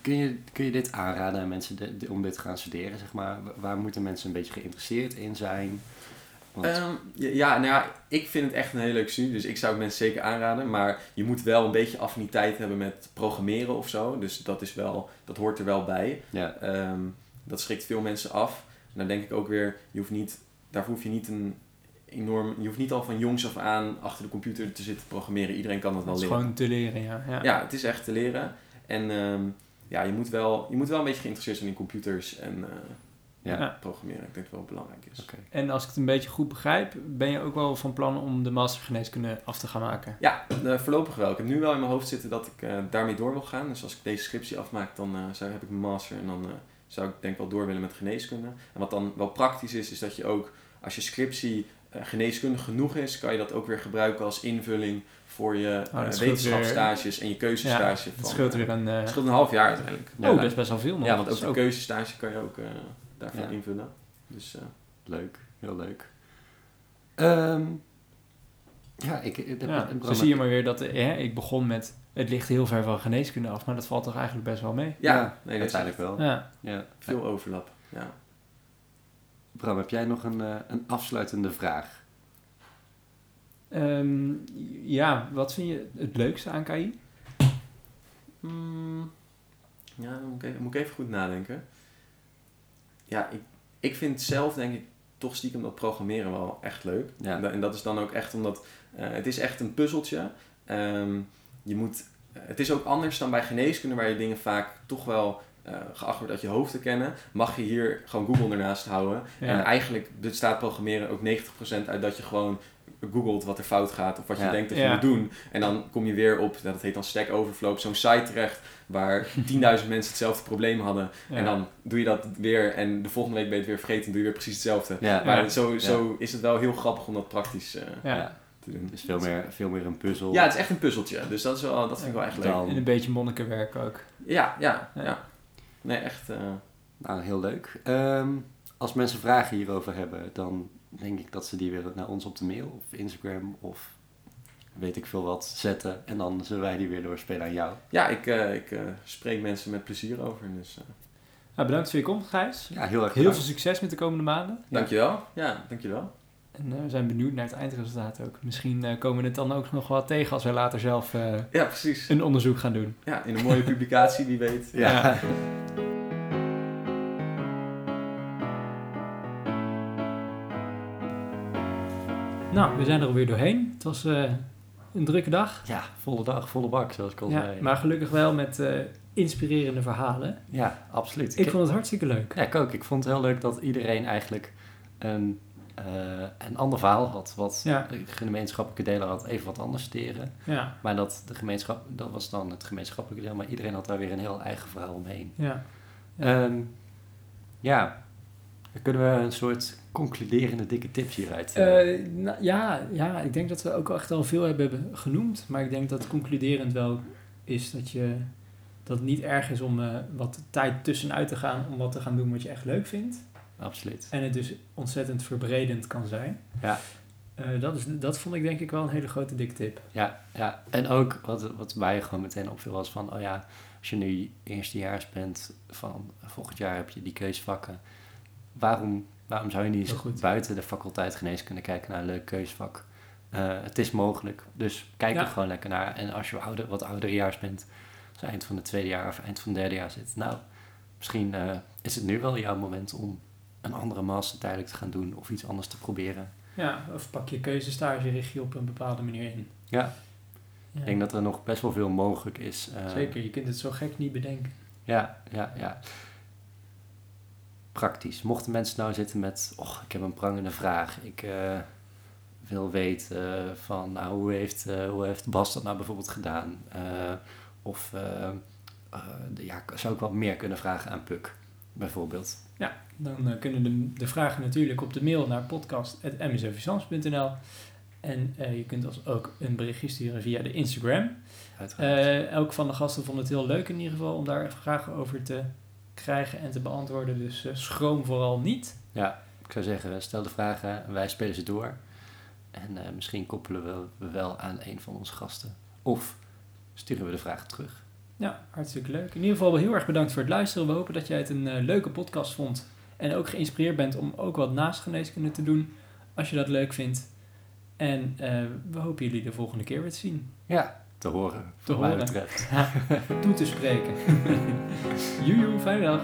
kun, je, kun je dit aanraden aan mensen de- de- om dit te gaan studeren? Zeg maar? Wa- Waar moeten mensen een beetje geïnteresseerd in zijn? Want- Ehm, ja, ja, nou ja, ik vind het echt een hele leuke studie, dus ik zou het mensen zeker aanraden. Maar je moet wel een beetje affiniteit hebben met programmeren of zo. Dus dat, is wel, dat hoort er wel bij. ja, Ehm, dat schrikt veel mensen af. En dan denk ik ook weer, je hoeft niet, daarvoor hoef je niet een enorm, je hoeft niet al van jongs af aan achter de computer te zitten programmeren. Iedereen kan dat wel Dat is leren. gewoon te leren, ja. ja. Ja, het is echt te leren. En ehm, ja, je moet, wel, je moet wel een beetje geïnteresseerd zijn in computers en eh, ja. Ja. programmeren. Ik denk dat het wel belangrijk is. En als ik het een beetje goed begrijp, ben je ook wel van plan om de master geneeskunde af te gaan maken? Ja, eh, voorlopig wel. Ik heb nu wel in mijn hoofd zitten dat ik eh, daarmee door wil gaan. Dus als ik deze scriptie afmaak, dan zou, heb ik mijn master en dan zou ik denk wel door willen met geneeskunde. En wat dan wel praktisch is, is dat je ook als je scriptie eh, geneeskundig genoeg is, kan je dat ook weer gebruiken als invulling voor je Oh, dat eh, wetenschapsstages en je keuzestage. Het van, scheelt eh, weer een... eh, het scheelt een half jaar uiteindelijk. oh, dat is best wel veel nog. Ja, want Dat ook de keuzestage kan je ook eh, daarvan Ja. invullen. Dus eh, Leuk, heel leuk. Ehm, ja, ik... Ja, zo zie je maar weer dat eh, hè, ik begon met... Het ligt heel ver van geneeskunde af, maar dat valt toch eigenlijk best wel mee? ja, Ja, nee, uiteindelijk wel. Ja. Ja. veel overlap. Ja. Bram, heb jij nog een, eh, een afsluitende vraag? Ehm, ja, wat vind je het leukste aan KI? Hmm, ja, dan moet ik, even, moet ik even goed nadenken. Ja, ik, ik vind zelf denk ik toch stiekem dat programmeren wel echt leuk. Ja. En, da- en dat is dan ook echt omdat eh, het is echt een puzzeltje. Ehm, je moet, het is ook anders dan bij geneeskunde waar je dingen vaak toch wel eh, geacht wordt uit je hoofd te kennen. Mag je hier gewoon Google ernaast houden. Ja. En eigenlijk bestaat programmeren ook 90% uit dat je gewoon googelt wat er fout gaat of wat je Ja. denkt dat je Ja. moet doen. En dan kom je weer op, dat heet dan Stack Overflow, op zo'n site terecht waar 10.000 mensen hetzelfde probleem hadden. Ja. En dan doe je dat weer en de volgende week ben je het weer vergeten en doe je weer precies hetzelfde. Ja, Maar Ja. zo, zo is het wel heel grappig om dat praktisch eh, Ja. Ja. te doen. Dus veel meer, veel meer een puzzel. Ja, het is echt een puzzeltje. Dus dat, is wel, dat vind ik wel echt leuk. En een beetje monnikenwerk ook. Ja, ja, Ja. ja. Nee, echt. eh, Nou, heel leuk. Ehm, als mensen vragen hierover hebben, dan denk ik dat ze die weer naar ons op de mail of Instagram of weet ik veel wat zetten. En dan zullen wij die weer doorspelen aan jou. ja, ik, eh, ik eh, spreek mensen met plezier over. Dus eh, Nou, bedankt voor je komst, Gijs. Ja, heel erg Heel veel succes met de komende maanden. dankjewel. Ja, dankjewel. En we zijn benieuwd naar het eindresultaat ook. Misschien eh, komen we het dan ook nog wel tegen als wij later zelf eh, Ja, precies. een onderzoek gaan doen. Ja, in een mooie publicatie, wie weet. Ja. Ja. Nou, we zijn er alweer doorheen. Het was eh, een drukke dag. Ja, volle dag, volle bak, zoals ik al Ja, zei. maar gelukkig wel met eh, inspirerende verhalen. Ja, absoluut. Ik vond het hartstikke leuk. Ja, ik ook. Ik vond het heel leuk dat iedereen eigenlijk een eh, een ander verhaal had. Wat Ja. de gemeenschappelijke delen had even wat anders steren. Ja, Maar dat, de gemeenschap, dat was dan het gemeenschappelijke deel. Maar iedereen had daar weer een heel eigen verhaal omheen. ja. Ehm, ja, dan kunnen we een soort concluderende dikke tips hieruit. eh, Eh, nou, ja, ja, ik denk dat we ook echt al veel hebben genoemd. Maar ik denk dat concluderend wel is dat je dat het niet erg is om eh, wat tijd tussenuit te gaan om wat te gaan doen wat je echt leuk vindt. Absoluut. En het dus ontzettend verbredend kan zijn. Ja. Dat, is, dat vond ik denk ik wel een hele grote dikke tip. Ja, ja, en ook wat, wat mij gewoon meteen opviel was van, oh ja, als je nu eerstejaars bent van volgend jaar heb je die keusvakken. Waarom, waarom zou je niet buiten de faculteit geneeskunde kijken naar een leuk keusvak? Eh, het is mogelijk, dus kijk Ja. er gewoon lekker naar. En als je ouder, wat ouderejaars bent, je eind van het tweede jaar of eind van het derde jaar zit, nou, misschien eh, is het nu wel jouw moment om een andere master tijdelijk te gaan doen of iets anders te proberen. Ja, of pak je keuzestage, richt je op een bepaalde manier in. Ja, Ja, ik denk dat er nog best wel veel mogelijk is. eh, Zeker, je kunt het zo gek niet bedenken. Ja, ja, ja. Praktisch. Mochten mensen nou zitten met, oh, ik heb een prangende vraag. Ik eh, wil weten eh, van, nou, hoe heeft, eh, hoe heeft Bas dat nou bijvoorbeeld gedaan? Of ja, zou ik wat meer kunnen vragen aan Puk, bijvoorbeeld? Dan eh, kunnen de, de vragen natuurlijk op de mail naar podcast.msfvisans.nl En eh, je kunt ons ook een berichtje sturen via de Instagram. Eh elk van de gasten vond het heel leuk in ieder geval om daar vragen over te krijgen en te beantwoorden. Dus eh, schroom vooral niet. ja, ik zou zeggen, stel de vragen en wij spelen ze door. En eh, misschien koppelen we, we wel aan een van onze gasten. Of sturen we de vragen terug. Ja, hartstikke leuk. In ieder geval heel erg bedankt voor het luisteren. We hopen dat jij het een eh, leuke podcast vond. En ook geïnspireerd bent om ook wat naast geneeskunde te doen. Als je dat leuk vindt. En we hopen jullie de volgende keer weer te zien. Ja, te horen, Te wat mij horen. betreft. Toe te spreken. Joejoe, fijne dag.